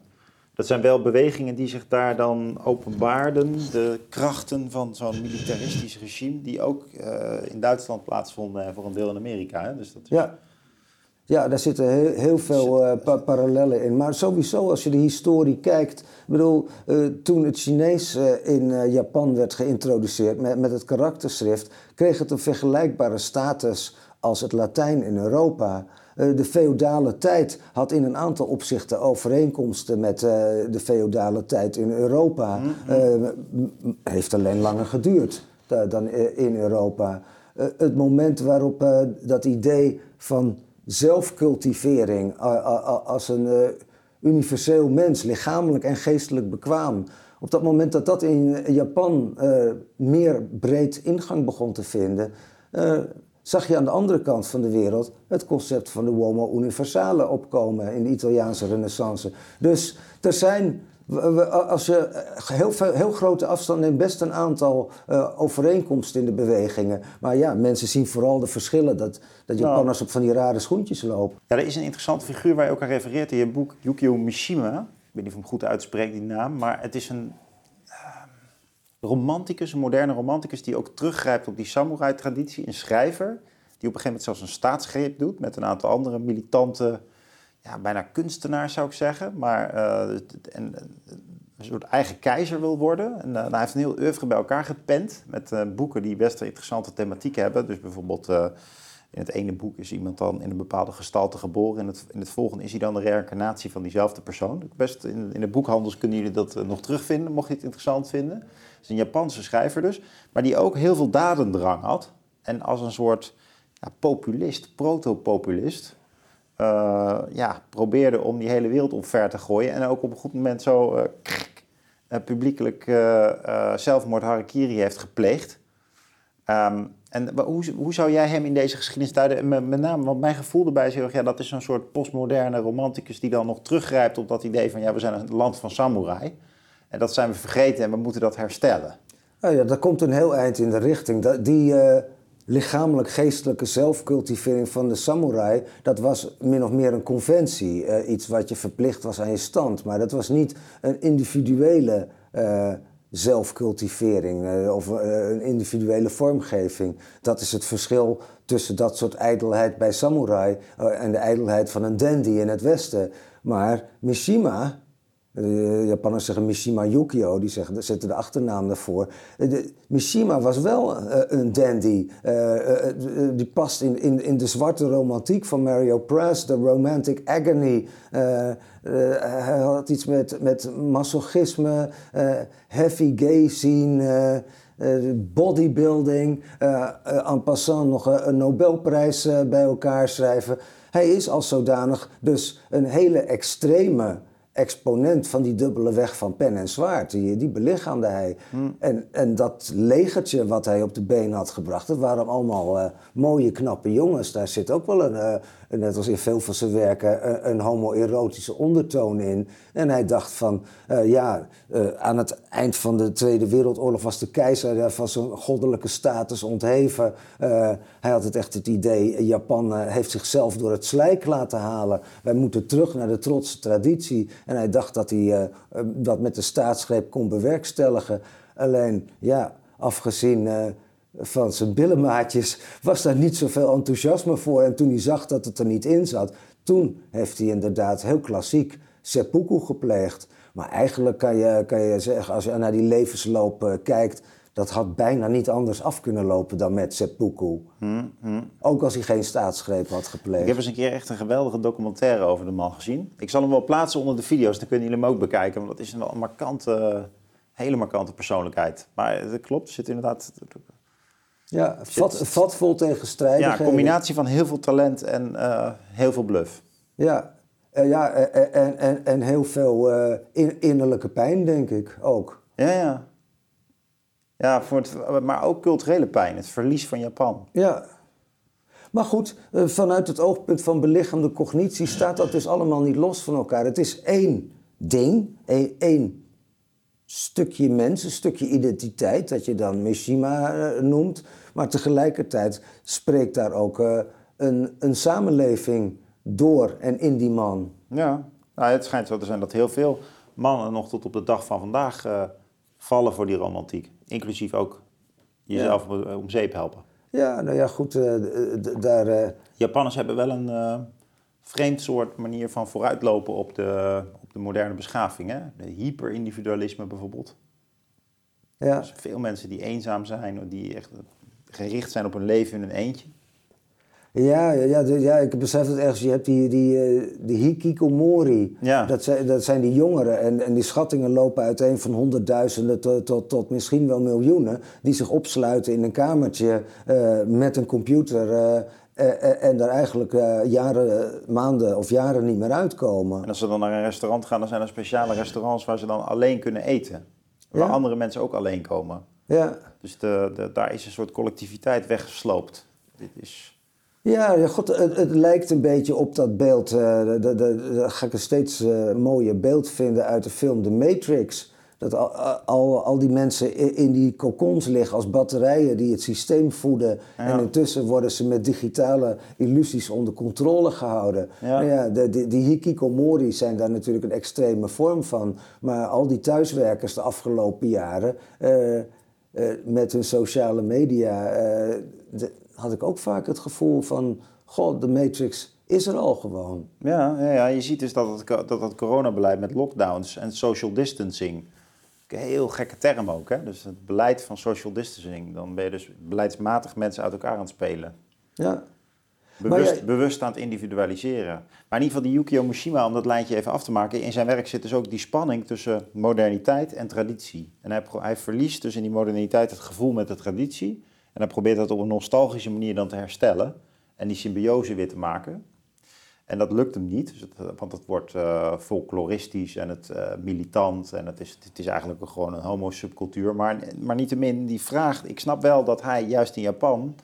Dat zijn wel bewegingen die zich daar dan openbaarden. De krachten van zo'n militaristisch regime, die ook in Duitsland plaatsvonden en voor een deel in Amerika. Hè? Dus dat is... Ja. Ja, daar zitten heel, heel veel pa- parallellen in. Maar sowieso, als je de historie kijkt. Ik bedoel, eh, toen het Chinees eh, in Japan werd geïntroduceerd met, met het karakterschrift, kreeg het een vergelijkbare status als het Latijn in Europa. De feodale tijd had in een aantal opzichten overeenkomsten met de feodale tijd in Europa. Eh, m- m- heeft alleen langer geduurd da- dan in Europa. Het moment waarop dat idee van zelfcultivering als een eh, universeel mens, lichamelijk en geestelijk bekwaam. Op dat moment dat dat in Japan eh, meer breed ingang begon te vinden, eh, zag je aan de andere kant van de wereld het concept van de uomo universale opkomen in de Italiaanse renaissance. Dus er zijn, als je eh, heel, veel, heel grote afstand neemt, best een aantal eh, overeenkomsten in de bewegingen. Maar ja, mensen zien vooral de verschillen, dat, dat Nou. Op van die rare schoentjes lopen. Ja, er is een interessante figuur waar je ook aan refereert in je boek, Yukio Mishima. Ik weet niet of ik hem goed uitspreek, die naam. Maar het is een ehm, romanticus, een moderne romanticus... die ook teruggrijpt op die samurai-traditie. Een schrijver die op een gegeven moment zelfs een staatsgreep doet... met een aantal andere militante, ja, bijna kunstenaars zou ik zeggen. Maar eh, en, een soort eigen keizer wil worden. En, eh, hij heeft een heel oeuvre bij elkaar gepend... met eh, boeken die best interessante thematiek hebben. Dus bijvoorbeeld... eh, in het ene boek is iemand dan in een bepaalde gestalte geboren. In het, in het volgende is hij dan de reïncarnatie van diezelfde persoon. Best in, in de boekhandels kunnen jullie dat eh, nog terugvinden, mocht je het interessant vinden. Het is een Japanse schrijver dus. Maar die ook heel veel dadendrang had. En als een soort ja, populist, protopopulist... eh, ja, probeerde om die hele wereld omver te gooien. En ook op een goed moment zo krk, eh, publiekelijk eh, eh, zelfmoord harakiri heeft gepleegd. Ehm, en hoe, hoe zou jij hem in deze geschiedenis duiden? En Met, met name, want mijn gevoel erbij is heel erg, ja, dat is zo'n soort postmoderne romanticus die dan nog teruggrijpt op dat idee van, ja, we zijn een land van samurai. En dat zijn we vergeten en we moeten dat herstellen. Nou ja, dat komt een heel eind in de richting. Die lichamelijk-geestelijke zelfcultivering van de samurai, dat was min of meer een conventie. eh, iets wat je verplicht was aan je stand. Maar dat was niet een individuele eh, zelfcultivering eh, of een individuele vormgeving. Dat is het verschil tussen dat soort ijdelheid bij samurai en de ijdelheid van een dandy in het Westen. Maar Mishima, de Japanners zeggen Mishima Yukio, die zeggen, zetten de achternaam daarvoor. Eh, De, Mishima was wel eh, een dandy. Eh, eh, eh, die past in, in, in de zwarte romantiek van Mario Press, de romantic agony. Eh, eh, hij had iets met, met masochisme, eh, heavy gay scene. eh, eh, bodybuilding, eh eh, en passant nog een, Nobelprijs eh, bij elkaar schrijven. Hij is als zodanig dus een hele extreme exponent van die dubbele weg van pen en zwaard. Die, die belichaamde hij. En, en dat legertje wat hij op de been had gebracht, dat waren allemaal eh, mooie, knappe jongens. Daar zit ook wel een, eh, net als in veel van zijn werken, een, een homoerotische ondertoon in. En hij dacht van, eh, ja, aan het eind van de Tweede Wereldoorlog was de keizer van zijn goddelijke status ontheven. Hij had het echt het idee, Japan heeft zichzelf door het slijk laten halen. Wij moeten terug naar de trotse traditie. En hij dacht dat hij eh, eh, dat met de staatsgreep kon bewerkstelligen. Alleen, ja, afgezien eh, van zijn billenmaatjes <laughs> was daar niet zoveel enthousiasme voor. En toen hij zag dat het er niet in zat, toen heeft hij inderdaad heel klassiek seppuku gepleegd. Maar eigenlijk kan je, kan je zeggen, als je naar die levensloop kijkt, dat had bijna niet anders af kunnen lopen dan met seppuku. Ook als hij geen staatsgreep had gepleegd. Ik heb eens een keer echt een geweldige documentaire over de man gezien. Ik zal hem wel plaatsen onder de video's, dan kunnen jullie hem ook bekijken. Want dat is een wel markante, hele markante persoonlijkheid. Maar het klopt, zit inderdaad... Ja, vat, vatvol tegen Ja, combinatie van heel veel talent en eh, heel veel bluff. Ja, eh, ja eh, en, en, en heel veel in- innerlijke pijn, denk ik ook. Ja, ja. Ja, voor het, maar ook culturele pijn, het verlies van Japan. Ja. Maar goed, eh, vanuit het oogpunt van belichaamde cognitie staat dat dus allemaal niet los van elkaar. Het is één ding, één, één stukje mens, een stukje identiteit, dat je dan Mishima eh, noemt. Maar tegelijkertijd spreekt daar ook eh, een, een samenleving door en in die man. Ja, nou, het schijnt zo te zijn dat heel veel mannen nog tot op de dag van vandaag vallen voor die romantiek. Inclusief ook jezelf om, om zeep helpen. Ja, nou ja, goed, eh, daar... eh, Japanners hebben wel een eh, vreemd soort manier van vooruitlopen op de, op de moderne beschaving. Hè? De hyperindividualisme bijvoorbeeld. ja. Dus veel mensen die eenzaam zijn, die echt gericht zijn op hun leven in een eentje. Ja, ja, ja, de- ja, ik besef het ergens. Je hebt die, die, eh, die hikikomori. Ja. Dat, zijn, dat zijn die jongeren. En, en die schattingen lopen uiteen van honderdduizenden tot, tot, tot misschien wel miljoenen. Die zich opsluiten in een kamertje eh, met een computer. eh, en daar eigenlijk jaren, maanden of jaren niet meer uitkomen. En als ze dan naar een restaurant gaan, dan zijn er speciale restaurants waar ze dan alleen kunnen eten. Waar Ja. andere mensen ook alleen komen. Ja. Dus de, de, daar is een soort collectiviteit weggesloopt. Dit is... Ja, ja god, het, het lijkt een beetje op dat beeld. eh de, de, de- dat ga ik een steeds eh, mooier beeld vinden uit de film The Matrix. Dat al, al, al die mensen in die kokons liggen als batterijen die het systeem voeden. En intussen worden ze met digitale illusies onder controle gehouden. Ja. Nou ja, de, die, die hikikomori zijn daar natuurlijk een extreme vorm van. Maar al die thuiswerkers de afgelopen jaren eh, met hun sociale media de- had ik ook vaak het gevoel van... God, de Matrix is er al gewoon. Ja, ja, ja, je ziet dus dat het, dat het coronabeleid met lockdowns en social distancing... Een heel gekke term ook, hè? Dus het beleid van social distancing. Dan ben je dus beleidsmatig mensen uit elkaar aan het spelen. Ja, Bewust, jij- bewust aan het individualiseren. Maar in ieder geval die Yukio Mishima, om dat lijntje even af te maken... in zijn werk zit dus ook die spanning tussen moderniteit en traditie. En hij, hij verliest dus in die moderniteit het gevoel met de traditie... en hij probeert dat op een nostalgische manier dan te herstellen... en die symbiose weer te maken. En dat lukt hem niet, dus want het wordt eh, folkloristisch en het eh, militant... en het is, het is eigenlijk gewoon een homo-subcultuur. Maar, maar niettemin, die vraag... ik snap wel dat hij juist in Japan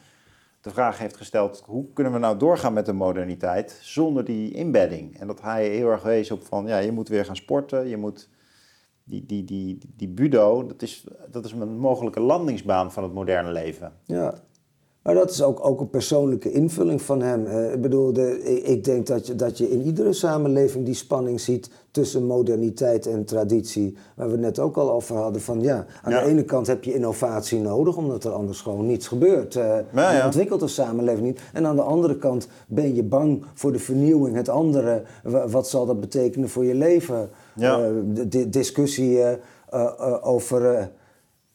de vraag heeft gesteld: hoe kunnen we nou doorgaan met de moderniteit zonder die inbedding? En dat hij heel erg wees op van ja, je moet weer gaan sporten, je moet. Die, die, die, die budo, dat is, dat is een mogelijke landingsbaan van het moderne leven. ja. Maar dat is ook, ook een persoonlijke invulling van hem. Ik bedoel, de, ik, ik denk dat je, dat je in iedere samenleving die spanning ziet tussen moderniteit en traditie. Waar we het net ook al over hadden. Van ja, aan Ja. de ene kant heb je innovatie nodig, omdat er anders gewoon niets gebeurt. Ja, Je ontwikkelt een samenleving niet. En aan de andere kant ben je bang voor de vernieuwing, het andere. Wa- Wat zal dat betekenen voor je leven? Ja. Eh, discussie eh, eh, over,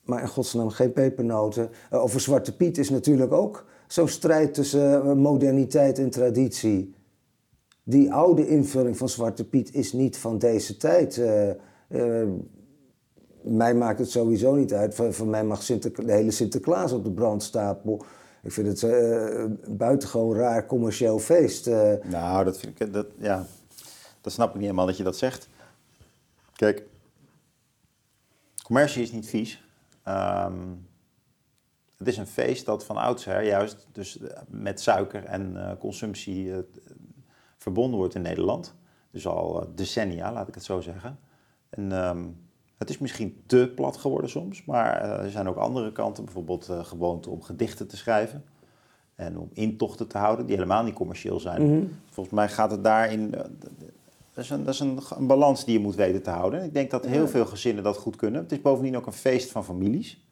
maar in godsnaam geen pepernoten, over Zwarte Piet is natuurlijk ook zo'n strijd tussen moderniteit en traditie. Die oude invulling van Zwarte Piet is niet van deze tijd. Mij maakt het sowieso niet uit. Voor mij mag de hele Sinterklaas op de brandstapel. Ik vind het een buitengewoon raar commercieel feest. Nou, dat vind ik, dat, ja, dat snap ik niet helemaal dat je dat zegt. Kijk, commercie is niet vies. Ehm, het is een feest dat van oudsher juist dus eh, met suiker en eh, consumptie eh, verbonden wordt in Nederland. Dus al decennia, laat ik het zo zeggen. En ehm, het is misschien te plat geworden soms, maar er zijn ook andere kanten. Bijvoorbeeld gewoonte om gedichten te schrijven. En om intochten te houden die helemaal niet commercieel zijn. Volgens mij gaat het daarin. Dat is, een, dat is een, een balans die je moet weten te houden. En ik denk dat heel veel gezinnen dat goed kunnen. Het is bovendien ook een feest van families.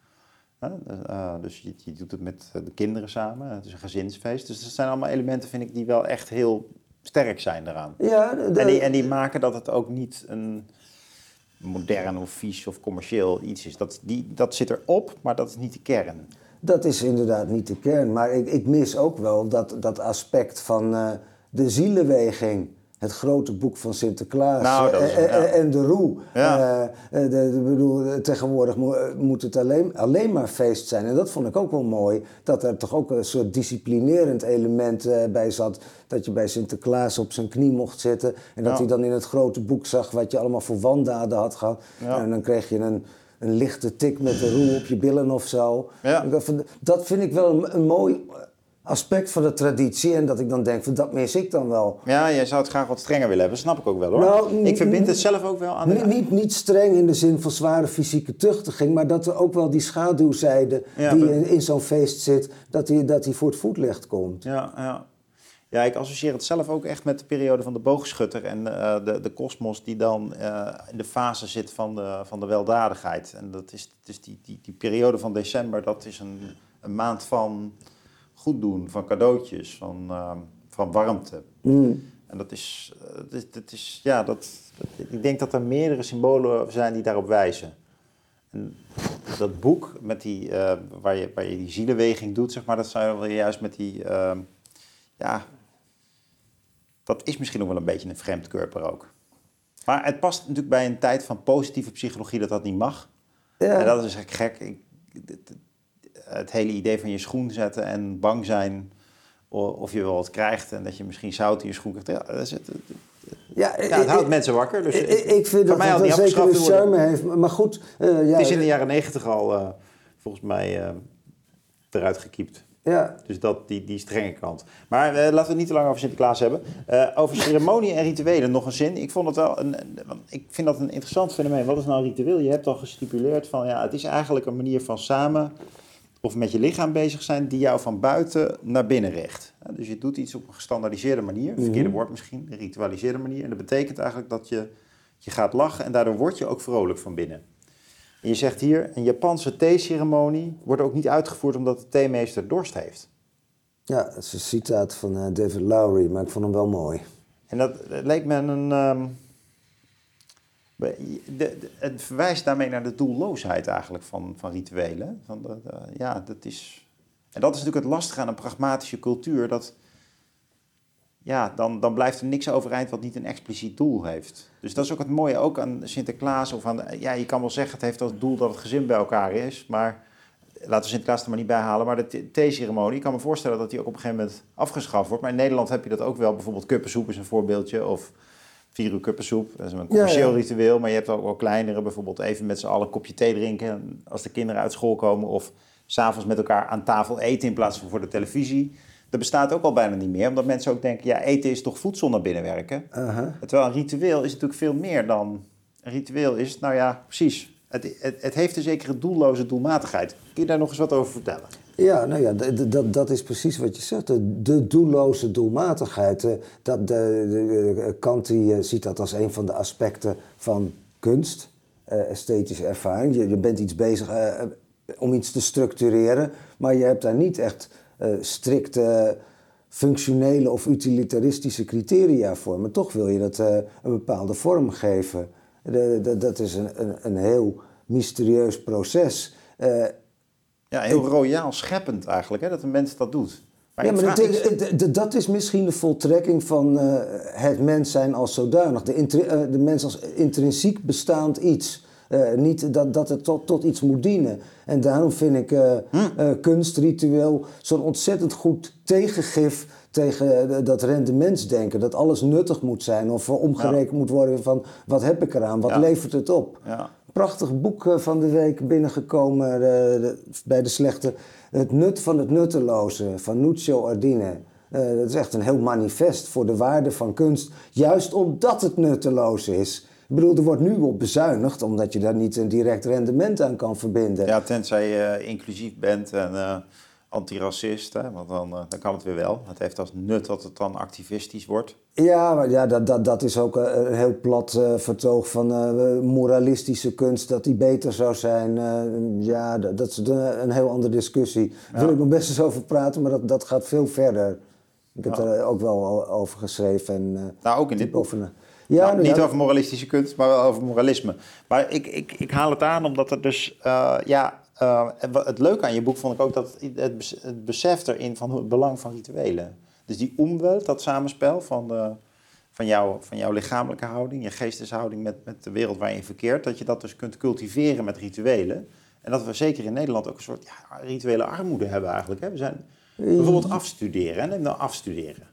Hè, eh, dus je, je doet het met eh, de kinderen samen. Het is een gezinsfeest. Dus dat zijn allemaal elementen, vind ik, die wel echt heel sterk zijn daaraan. Ja, de- En die, en die maken dat het ook niet een modern of vies of commercieel iets is. Dat, die, dat zit erop, maar dat is niet de kern. Dat is inderdaad niet de kern. Maar ik, ik mis ook wel dat, dat aspect van eh, de zielenweging. Het grote boek van Sinterklaas Nou, dat is- eh, eh, ja. en de roe. Ja. Eh, de, de- bedoel, tegenwoordig mo- moet het alleen, alleen maar feest zijn. En dat vond ik ook wel mooi. Dat er toch ook een soort disciplinerend element bij zat. Dat je bij Sinterklaas op zijn knie mocht zitten. En dat Ja. hij dan in het grote boek zag wat je allemaal voor wandaden had gehad. Ja. En dan kreeg je een, een lichte tik met de roe op je billen of zo. Van, Dat vind ik wel een, een mooi, aspect van de traditie. En dat ik dan denk, van dat mis ik dan wel. Ja, jij zou het graag wat strenger willen hebben, snap ik ook wel hoor. Nou, ik verbind het zelf ook wel aan de... Niet, niet, streng in de zin van zware fysieke tuchtiging, maar dat er ook wel die schaduwzijde Ja, die in, in zo'n feest zit, dat die, dat die voor het voetlicht komt. Ja, ja. ja, ik associeer het zelf ook echt met de periode van de boogschutter en eh, de, de kosmos die dan eh, in de fase zit van de, van de weldadigheid. En dat is, is die, die, die periode van december, dat is een, een maand van goed doen, van cadeautjes, van, eh, van warmte. Mm. En dat is, eh, dat is, dat is ja, dat, dat- ik denk dat er meerdere symbolen zijn die daarop wijzen. En dat boek met die, eh, waar, je, waar je die zielenweging doet, zeg maar, dat zou wel juist met die, eh, ja, dat is misschien ook wel een beetje een vreemdkörper ook. Maar het past natuurlijk bij een tijd van positieve psychologie dat dat niet mag. Ja. En dat is gek. Ik, het, hele idee van je schoen zetten en bang zijn of je wel wat krijgt en dat je misschien zout in je schoen krijgt. Ja, dat is het, Ja, ja, het houdt mensen wakker. Dus ik, vind dat mij het wel zeker een charme heeft. Maar goed, eh, ja, het is in de jaren negentig al eh, volgens mij eh, eruit gekiept. ja, Dus dat, die, die strenge kant. Maar laten we het niet te lang over Sinterklaas hebben. Over ceremonie en rituelen nog een zin. Ik, vond het wel een, want ik vind dat een interessant fenomeen. Wat is nou een ritueel? Je hebt al gestipuleerd van ja, het is eigenlijk een manier van samen of met je lichaam bezig zijn die jou van buiten naar binnen richt. Dus je doet iets op een gestandaardiseerde manier, verkeerde woord misschien, een ritualiseerde manier. En dat betekent eigenlijk dat je, je gaat lachen en daardoor word je ook vrolijk van binnen. En je zegt hier, een Japanse theeceremonie wordt ook niet uitgevoerd omdat de theemeester dorst heeft. ja, dat is een citaat van eh, David Lowry, maar ik vond hem wel mooi. En dat dat leek me een. ehm, de, het verwijst daarmee naar de doelloosheid eigenlijk van, van rituelen. Van de- ja, dat is. En dat is natuurlijk het lastige aan een pragmatische cultuur. Dat, ja, dan, dan blijft er niks overeind wat niet een expliciet doel heeft. Dus dat is ook het mooie ook aan Sinterklaas. Of aan, ja, je kan wel zeggen het heeft als doel dat het gezin bij elkaar is. Maar laten we Sinterklaas er maar niet bij halen. Maar de the- theeceremonie, ik kan me voorstellen dat die ook op een gegeven moment afgeschaft wordt. Maar in Nederland heb je dat ook wel. Bijvoorbeeld kuppensoep is een voorbeeldje. Of vier uur kuppensoep. Dat is een commercieel ja. ritueel. Maar je hebt ook wel kleinere. Bijvoorbeeld even met z'n allen een kopje thee drinken. Als de kinderen uit school komen. Of s'avonds met elkaar aan tafel eten in plaats van voor de televisie. Dat bestaat ook al bijna niet meer. Omdat mensen ook denken, ja, eten is toch voedsel naar binnen werken. Aha. Terwijl een ritueel is natuurlijk veel meer dan... Een ritueel is, nou ja, precies. Het, het, het heeft een zekere doelloze doelmatigheid. Kun je daar nog eens wat over vertellen? Ja, nou ja, dat, dat is precies wat je zegt. De, doelloze doelmatigheid. eh, Dat, de, de- Kant die, eh, ziet dat als een van de aspecten van kunst, eh, esthetische ervaring. Je, je bent iets bezig eh, eh, om iets te structureren, maar je hebt daar niet echt eh strikte functionele of utilitaristische criteria voor. Maar toch wil je dat eh, een bepaalde vorm geven. Dat is een, een, een heel mysterieus proces. Ja, heel royaal scheppend eigenlijk, hè, dat een mens dat doet. Maar ja, maar vraag- het- dat is misschien de voltrekking van eh, het mens zijn als zodanig. De, eh, de mens als intrinsiek bestaand iets. Eh, niet dat, dat het tot, tot iets moet dienen. En daarom vind ik eh, kunstritueel zo'n ontzettend goed tegengif tegen dat rendementsdenken. Dat alles nuttig moet zijn of omgerekend moet worden van wat heb ik eraan, wat Ja. levert het op. ja. Prachtig boek eh, van de week binnengekomen eh, bij de slechte. Het nut van het nutteloze van Nuccio Ardine. Eh, dat is echt een heel manifest voor de waarde van kunst. Juist omdat het nutteloos is. Ik bedoel, er wordt nu op bezuinigd omdat je daar niet een direct rendement aan kan verbinden. ja, tenzij je inclusief bent en antiracist, hè, want dan, eh, dan kan het weer wel. Het heeft als nut dat het dan activistisch wordt. Ja, maar ja, dat, dat, dat is ook eh, een heel plat eh, vertoog van moralistische kunst, dat die beter zou zijn. Ja, dat, dat is een, heel andere discussie. Daar wil ik nog best eens over praten, maar dat, dat gaat veel verder. Ik heb Ja. er ook wel over geschreven. En, Nou, ook in dit boek. over Ja, Nou, nou niet ja, over moralistische kunst, maar wel over moralisme. Maar ik, ik, ik haal het aan omdat er dus, ja, eh, wat- het leuke aan je boek vond ik ook dat het, het besef erin van het belang van rituelen. Dus die omwelt, dat samenspel van, de, van, jou, van jouw lichamelijke houding, je geesteshouding met, met de wereld waarin je verkeert, dat je dat dus kunt cultiveren met rituelen. En dat we zeker in Nederland ook een soort ja, rituele armoede hebben eigenlijk. Hè? We zijn bijvoorbeeld afstuderen, hè? neem nou afstuderen.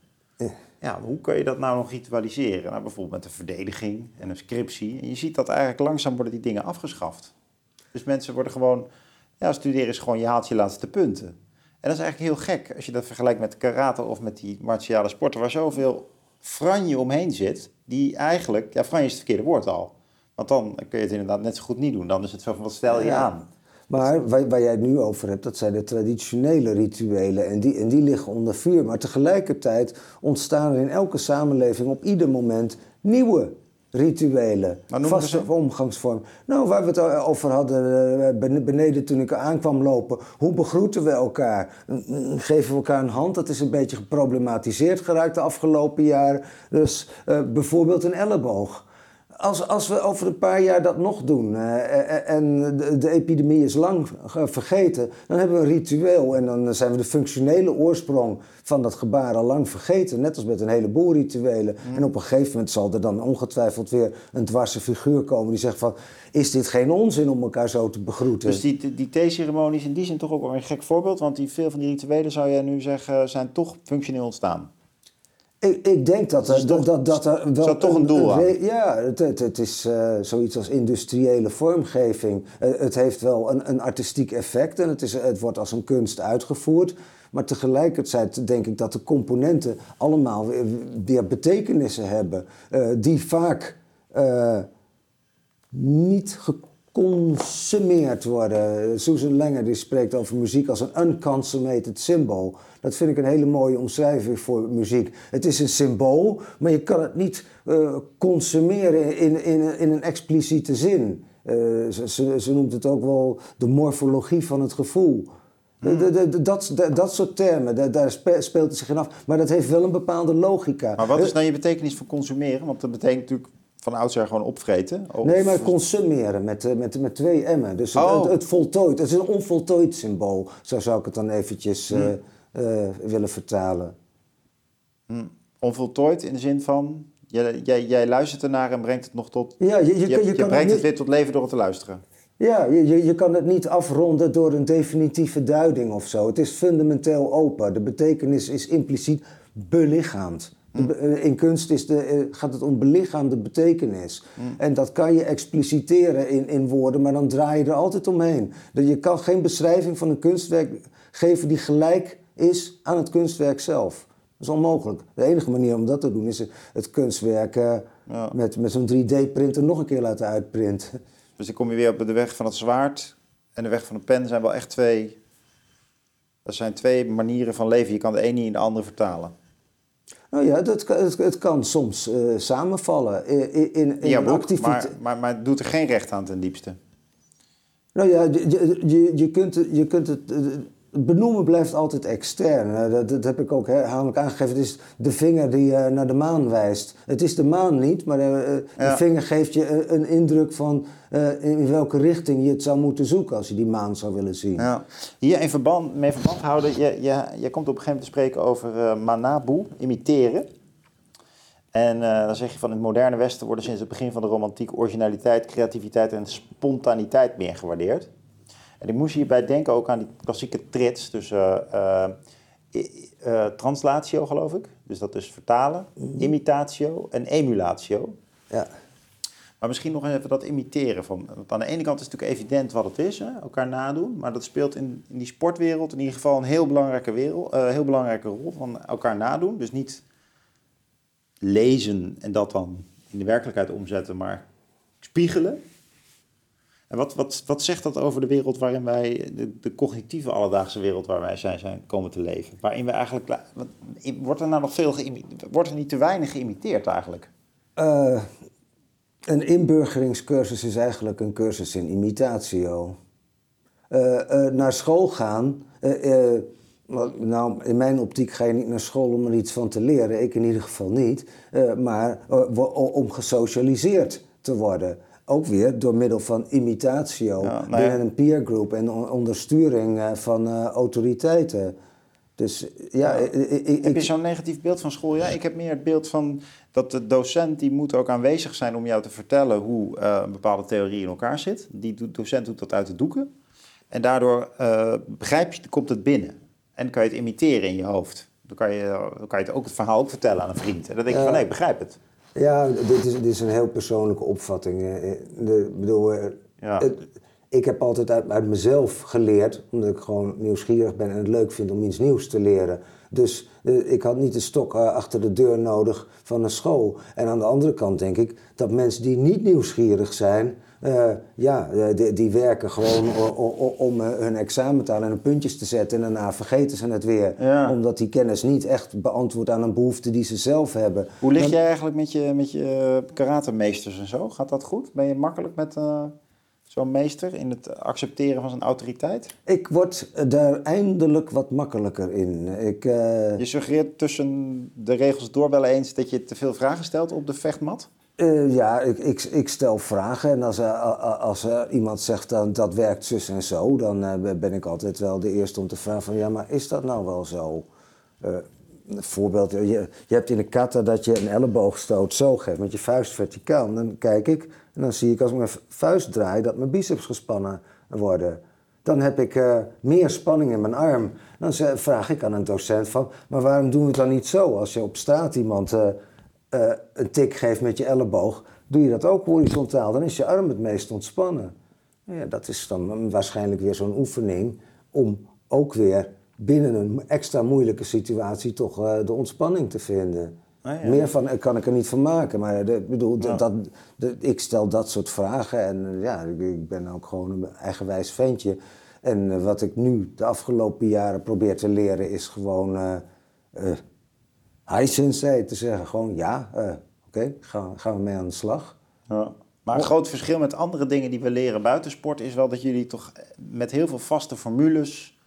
Ja, hoe kun je dat nou nog ritualiseren? Nou, bijvoorbeeld met een verdediging en een scriptie. En je ziet dat eigenlijk langzaam worden die dingen afgeschaft. Dus mensen worden gewoon... Ja, studeren is gewoon je haalt je laatste punten. En dat is eigenlijk heel gek als je dat vergelijkt met karate of met die martiale sporten, waar zoveel franje omheen zit, die eigenlijk, ja, franje is het verkeerde woord al. Want dan kun je het inderdaad net zo goed niet doen. Dan is het zo van, wat stel je Ja. aan? Maar waar, waar jij het nu over hebt, dat zijn de traditionele rituelen. En die, en die liggen onder vuur. Maar tegelijkertijd ontstaan er in elke samenleving op ieder moment nieuwe rituelen. Vaste omgangsvormen. Nou, waar we het over hadden eh, bene- beneden toen ik aankwam lopen. Hoe begroeten we elkaar? Geven we elkaar een hand? Dat is een beetje geproblematiseerd geraakt de afgelopen jaren. Dus eh, bijvoorbeeld een elleboog. Als, als we over een paar jaar dat nog doen eh, eh, en de, de epidemie is lang ge- vergeten, dan hebben we een ritueel en dan zijn we de functionele oorsprong van dat gebaar al lang vergeten. Net als met een heleboel rituelen. En op een gegeven moment zal er dan ongetwijfeld weer een dwarse figuur komen die zegt van, is dit geen onzin om elkaar zo te begroeten? Dus die, die theeceremonies in die zin toch ook wel een gek voorbeeld, want die, veel van die rituelen zou jij nu zeggen zijn toch functioneel ontstaan. Ik, ik denk dat, er, toch- dat, dat, er wel toch een doel aan. re- Ja, het, het, het is eh, zoiets als industriële vormgeving. Eh, het heeft wel een, een artistiek effect en het, is, het wordt als een kunst uitgevoerd. Maar tegelijkertijd denk ik dat de componenten allemaal weer, weer betekenissen hebben. eh, die vaak niet geconsumeerd worden. Susan Langer die spreekt over muziek als een unconsummated symbol. Dat vind ik een hele mooie omschrijving voor muziek. Het is een symbool, maar je kan het niet eh, consumeren in, in, in een expliciete zin. Eh, ze, ze, noemt het ook wel de morfologie van het gevoel. De- de- de- de- dat, dat, dat soort termen, daar, daar spe- speelt het zich in af. Maar dat heeft wel een bepaalde logica. Maar wat is Eh, nou je betekenis van consumeren? Want dat betekent natuurlijk van oudsher gewoon opvreten. Of- Nee, maar consumeren met, eh, met, met twee M'en. Dus het, Oh. het, het voltooid. Het is een onvoltooid symbool. Zo zou ik het dan eventjes eh, eh, willen vertalen. Hm. Onvoltooid in de zin van, jij, jij, jij luistert ernaar en brengt het nog tot... Ja, je, je, Je, kan- je, je, kan brengt het weer tot leven door het te luisteren. ja, je, je, je kan het niet afronden door een definitieve duiding of zo. Het is fundamenteel open. De betekenis is impliciet belichaamd. De eh, in kunst is de, eh, gaat het om belichaamde betekenis. En dat kan je expliciteren in, in woorden, maar dan draai je er altijd omheen. Dat Je kan geen beschrijving van een kunstwerk geven die gelijk is aan het kunstwerk zelf. Dat is onmogelijk. De enige manier om dat te doen is het kunstwerk eh, Ja. met, met zo'n 3D-printer nog een keer laten uitprinten. Dus dan kom je weer op de weg van het zwaard en de weg van de pen zijn wel echt twee... Dat zijn twee manieren van leven. Je kan de een niet in de andere vertalen. Nou ja, dat, kan- het, het kan soms eh, samenvallen in, in, in boek, activiteit. maar, maar, maar het doet er geen recht aan ten diepste. Nou ja, je, je, je, kunt, je kunt het. Benoemen blijft altijd extern. Eh, Dat, dat heb ik ook herhaaldelijk aangegeven. Het is de vinger die naar de maan wijst. Het is de maan niet, maar eh, eh, de Ja. vinger geeft je een indruk van in welke richting je het zou moeten zoeken als je die maan zou willen zien. Ja. Hier in verband, mee verband houden, je, je, je komt op een gegeven moment te spreken over manabu, imiteren. En dan zeg je van in het moderne Westen worden sinds het begin van de romantiek originaliteit, creativiteit en spontaniteit meer gewaardeerd. En ik moest hierbij denken ook aan die klassieke trits tussen eh, eh, eh, translatio, geloof ik. Dus dat is vertalen, imitatio en emulatio. Ja. Maar misschien nog even dat imiteren. Van, want aan de ene kant is het natuurlijk evident wat het is, hè, elkaar nadoen. Maar dat speelt in, in die sportwereld in ieder geval een heel belangrijke, wereld, eh, heel belangrijke rol van elkaar nadoen. Dus niet lezen en dat dan in de werkelijkheid omzetten, maar spiegelen. En wat, wat, wat zegt dat over de wereld waarin wij, de, de cognitieve alledaagse wereld waar wij zijn, zijn komen te leven? Waarin we eigenlijk, wordt er nou nog veel? Wordt er niet te weinig geïmiteerd eigenlijk? Eh, een inburgeringscursus is eigenlijk een cursus in imitatio. Eh, eh, naar school gaan. nou, in mijn optiek ga je niet naar school om er iets van te leren. Ik in ieder geval niet. Maar om gesocialiseerd te worden. Ook weer door middel van imitatio Ja, nou ja. binnen een peergroep en on- onder sturing eh, van eh, autoriteiten. Dus ja, ik, ik, ik- Heb je zo'n negatief beeld van school? Ja, ik heb meer het beeld van dat de docent die moet ook aanwezig zijn om jou te vertellen hoe eh, een bepaalde theorie in elkaar zit. Die docent doet dat uit de doeken. En daardoor eh, begrijp je, komt het binnen. En kan je het imiteren in je hoofd. Dan kan je, dan kan je het, ook, het verhaal ook vertellen aan een vriend. En dan denk je van, nee, ik begrijp het. Ja, dit is, dit is een heel persoonlijke opvatting. eh, eh, De, ik bedoel, eh, Ja. het- ik heb altijd uit, uit, mezelf geleerd, omdat ik gewoon nieuwsgierig ben en het leuk vind om iets nieuws te leren. Dus uh, ik had niet de stok uh, achter de deur nodig van een school. En aan de andere kant denk ik dat mensen die niet nieuwsgierig zijn, uh, ja, die, die, werken gewoon om hun examen te halen en hun puntjes te zetten. En daarna vergeten ze het weer. Ja. Omdat die kennis niet echt beantwoordt aan een behoefte die ze zelf hebben. Hoe lig jij eigenlijk met je, met je karatemeesters en zo? Gaat dat goed? Ben je makkelijk met zo'n meester in het accepteren van zijn autoriteit? Ik word daar eindelijk wat makkelijker in. Ik, uh... Je suggereert tussen de regels door wel eens dat je te veel vragen stelt op de vechtmat? Uh, ja, ik, ik, ik, stel vragen en als, als iemand zegt dat dat werkt zus en zo, dan ben ik altijd wel de eerste om te vragen van ja, maar is dat nou wel zo? Een voorbeeld, je, je hebt in de kata dat je een elleboogstoot zo geeft met je vuist verticaal. dan kijk ik en dan zie ik als ik mijn vuist draai dat mijn biceps gespannen worden. Dan heb ik meer spanning in mijn arm. Dan vraag ik aan een docent van, maar waarom doen we het dan niet zo? Als je op straat iemand uh, uh, een tik geeft met je elleboog, doe je dat ook horizontaal. Dan is je arm het meest ontspannen. Ja, dat is dan waarschijnlijk weer zo'n oefening om ook weer binnen een extra moeilijke situatie toch uh, de ontspanning te vinden. Ah, ja. Meer van kan ik er niet van maken. Maar de, bedoel, dat, de, ik stel dat soort vragen en eh, ja, ik ben ook gewoon een eigenwijs ventje. En uh, wat ik nu de afgelopen jaren probeer te leren is gewoon uh, uh, hi sensei te zeggen. Gewoon ja, oké, okay, gaan, gaan we mee aan de slag. Ja. Maar een groot verschil met andere dingen die we leren buiten sport is wel dat jullie toch met heel veel vaste formules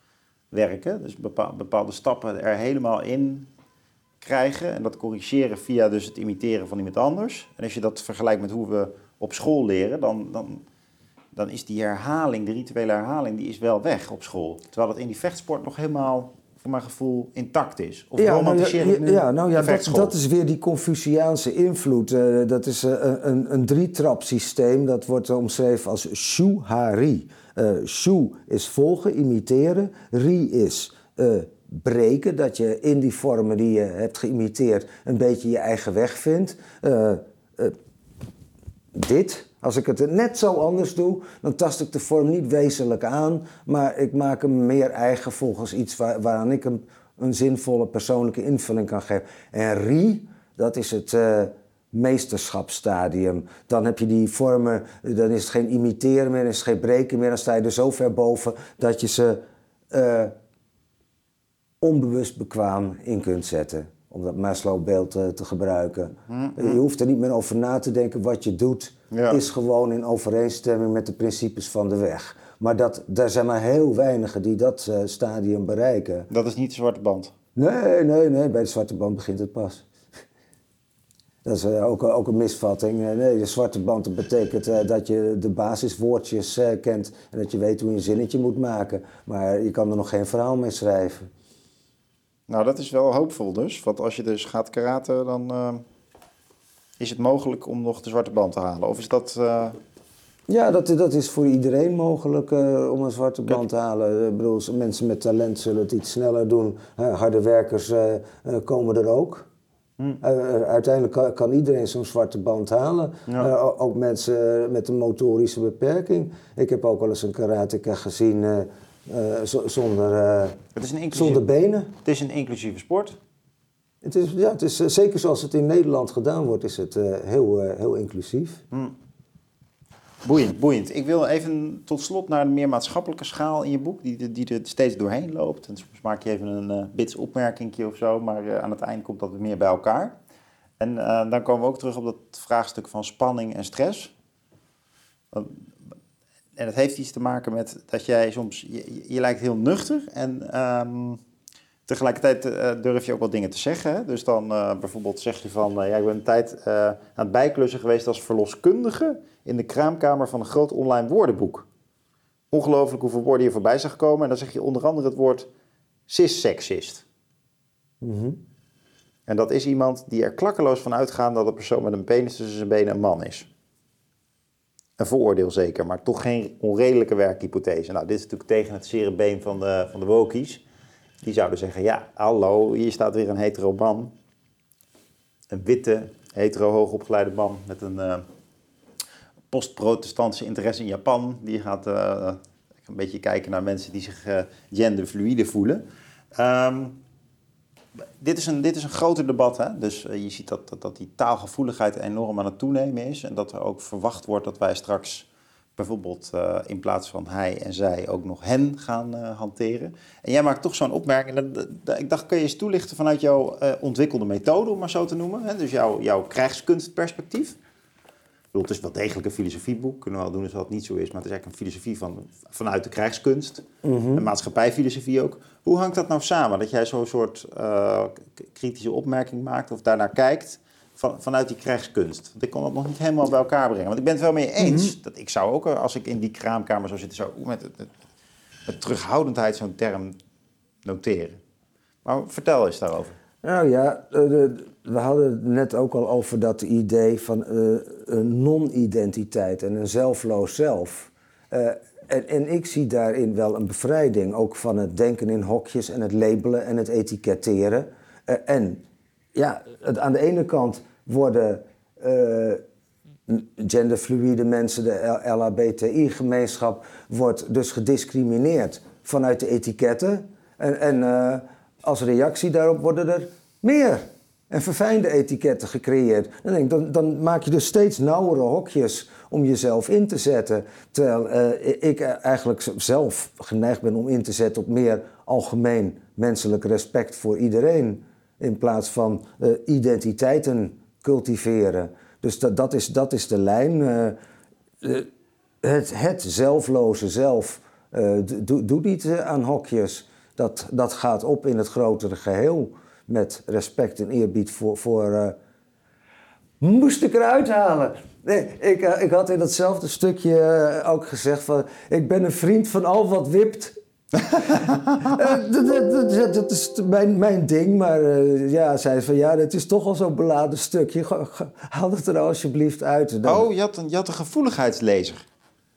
werken. Dus bepaalde stappen er helemaal in krijgen. En dat corrigeren via dus het imiteren van iemand anders. En als je dat vergelijkt met hoe we op school leren, dan, dan, dan is die herhaling, de rituele herhaling, die is wel weg op school. Terwijl het in die vechtsport nog helemaal voor mijn gevoel intact is. Of ja, romantiseer nou, ja, ja, nou ja, dat, dat, is weer die Confuciaanse invloed. Uh, dat is uh, een, een drietrap systeem. Dat wordt omschreven als shu-hari. Uh, shu is volgen, imiteren. Ri is breken. Dat je in die vormen die je hebt geïmiteerd een beetje je eigen weg vindt. dit, als ik het net zo anders doe, dan tast ik de vorm niet wezenlijk aan, maar ik maak hem meer eigen volgens iets waar, waaraan ik een, een zinvolle persoonlijke invulling kan geven. En ri, dat is het uh, meesterschapsstadium. Dan heb je die vormen, dan is het geen imiteren meer, dan is het geen breken meer, dan sta je er zo ver boven dat je ze uh, onbewust bekwaam in kunt zetten om dat Maslow-beeld te, eh, te gebruiken. Mm-hmm. Je hoeft er niet meer over na te denken. Wat je doet is gewoon in overeenstemming met de principes van de weg. Maar dat, er zijn maar heel weinigen die dat uh, stadium bereiken. Dat is niet de zwarte band? Nee, nee, nee. Bij de zwarte band begint het pas. <laughs> Dat is uh, ook, ook een misvatting. nee, de zwarte band betekent dat je de basiswoordjes kent en dat je weet hoe je een zinnetje moet maken. Maar je kan er nog geen verhaal mee schrijven. Nou, dat is wel hoopvol dus. Want als je dus gaat karate, dan is het mogelijk om nog de zwarte band te halen. Of is dat... Uh... Ja, dat, dat is voor iedereen mogelijk uh, om een zwarte band te halen. Ik bedoel, mensen met talent zullen het iets sneller doen. harde werkers komen er ook. Hm. uiteindelijk kan, kan iedereen zo'n zwarte band halen. Ja. ook mensen met een motorische beperking. Ik heb ook wel eens een karateka gezien uh, zonder, uh, het is een zonder benen. Het is een inclusieve sport. Het is, ja, het is, uh, zeker zoals het in Nederland gedaan wordt, is het heel, heel inclusief. Hmm. Boeiend, boeiend. Ik wil even tot slot naar een meer maatschappelijke schaal in je boek, die, die er steeds doorheen loopt. En soms maak je even een bits opmerkingje of zo, maar aan het eind komt dat meer bij elkaar. En dan komen we ook terug op dat vraagstuk van spanning en stress. En dat heeft iets te maken met dat jij soms, je, lijkt heel nuchter en um, tegelijkertijd uh, durf je ook wat dingen te zeggen. Hè? Dus dan uh, bijvoorbeeld zeg je van, uh, ja, ik ben een tijd aan het bijklussen geweest als verloskundige in de kraamkamer van een groot online woordenboek. Ongelooflijk hoeveel woorden hier voorbij zag komen. En dan zeg je onder andere het woord cis-sexist. Mm En dat is iemand die er klakkeloos van uitgaat dat een persoon met een penis tussen zijn benen een man is. Een vooroordeel zeker, maar toch geen onredelijke werkhypothese. Nou, dit is natuurlijk tegen het zere been van de, van de wokies. Die zouden zeggen, ja, hallo, hier staat weer een hetero man. Een witte, hetero, hoogopgeleide man met een uh, post-protestantse interesse in Japan. Die gaat uh, een beetje kijken naar mensen die zich uh, genderfluide voelen. Um, dit, is een, dit is een groter debat. Hè? Dus je ziet dat, dat, dat, die taalgevoeligheid enorm aan het toenemen is. En dat er ook verwacht wordt dat wij straks bijvoorbeeld uh, in plaats van hij en zij ook nog hen gaan uh, hanteren. En jij maakt toch zo'n opmerking. Dat, dat, ik dacht, kun je eens toelichten vanuit jouw ontwikkelde methode, om maar zo te noemen. Hè? Dus jouw, jouw krijgskunstperspectief bedoel, het is wel degelijk een filosofieboek. Kunnen we wel doen alsof dat niet zo is. Maar het is eigenlijk een filosofie van, vanuit de krijgskunst. Mm Een maatschappijfilosofie ook. Hoe hangt dat nou samen? Dat jij zo'n soort kritische opmerking maakt of daarnaar kijkt van, vanuit die krijgskunst. Want ik kon dat nog niet helemaal bij elkaar brengen. Want ik ben het wel mee eens. Mhm. dat ik zou ook, als ik in die kraamkamer zou zitten, zo met, met, met terughoudendheid zo'n term noteren. Maar vertel eens daarover. Nou ja, we hadden het net ook al over dat idee van uh, een non-identiteit en een zelfloos zelf. Uh, en, en, ik zie daarin wel een bevrijding, ook van het denken in hokjes en het labelen en het etiketteren. En ja, het, aan de ene kant worden genderfluïde mensen, de LHBTI-gemeenschap, wordt dus gediscrimineerd vanuit de etiketten. En, en als reactie daarop worden er meer en verfijnde etiketten gecreëerd. Dan, denk ik, dan, dan maak je dus steeds nauwere hokjes om jezelf in te zetten. Terwijl uh, ik eigenlijk zelf geneigd ben om in te zetten op meer algemeen menselijk respect voor iedereen. In plaats van uh, identiteiten cultiveren. Dus dat, dat, is, dat is de lijn. Uh, het, het zelfloze zelf doe, doe niet aan hokjes dat, dat gaat op in het grotere geheel. Met respect en eerbied voor. voor uh, moest ik eruit halen? Nee, ik, uh, ik had in datzelfde stukje uh, ook gezegd van... Ik ben een vriend van al wat wipt. <laughs> dat, dat, dat, is mijn, mijn ding, maar ja, zei van ja, het is toch al zo'n beladen stukje. Haal het er alsjeblieft uit. Dan... Oh, je had, een, je had een gevoeligheidslezer.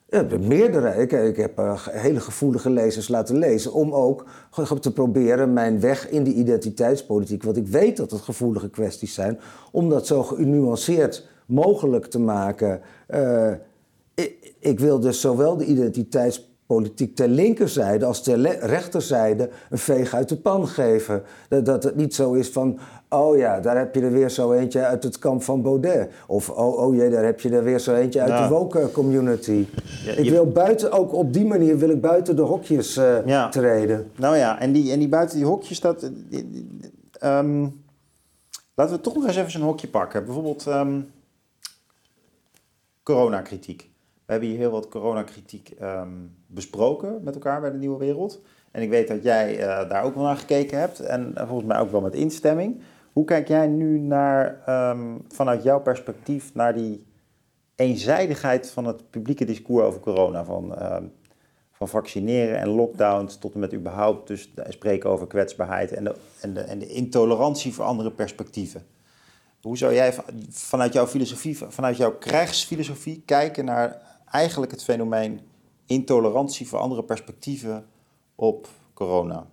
Ja, meerdere. Ik, ik heb uh, hele gevoelige lezers laten lezen om ook te proberen mijn weg in de identiteitspolitiek, want ik weet dat het gevoelige kwesties zijn, om dat zo genuanceerd mogelijk te maken. Uh, ik, ik, wil dus zowel de identiteitspolitiek politiek ter linkerzijde als ter rechterzijde een veeg uit de pan geven. Dat, dat het niet zo is van, oh ja, daar heb je er weer zo eentje uit het kamp van Baudet. Of, oh, oh jee, daar heb je er weer zo eentje uit de woke community. ik wil buiten, ook op die manier wil ik buiten de hokjes uh, treden. Nou ja, en die, en die buiten die hokjes, dat... um, laten we toch nog eens even een hokje pakken. Bijvoorbeeld um, coronakritiek. We hebben hier heel wat coronakritiek um, besproken met elkaar bij de Nieuwe Wereld. En ik weet dat jij uh, daar ook wel naar gekeken hebt. En uh, volgens mij ook wel met instemming. Hoe kijk jij nu naar, um, vanuit jouw perspectief naar die eenzijdigheid van het publieke discours over corona? Van, uh, van vaccineren en lockdowns tot en met überhaupt dus spreken over kwetsbaarheid en en, de, en de intolerantie voor andere perspectieven. Hoe zou jij vanuit jouw filosofie, vanuit jouw krijgsfilosofie kijken naar eigenlijk het fenomeen intolerantie voor andere perspectieven op corona?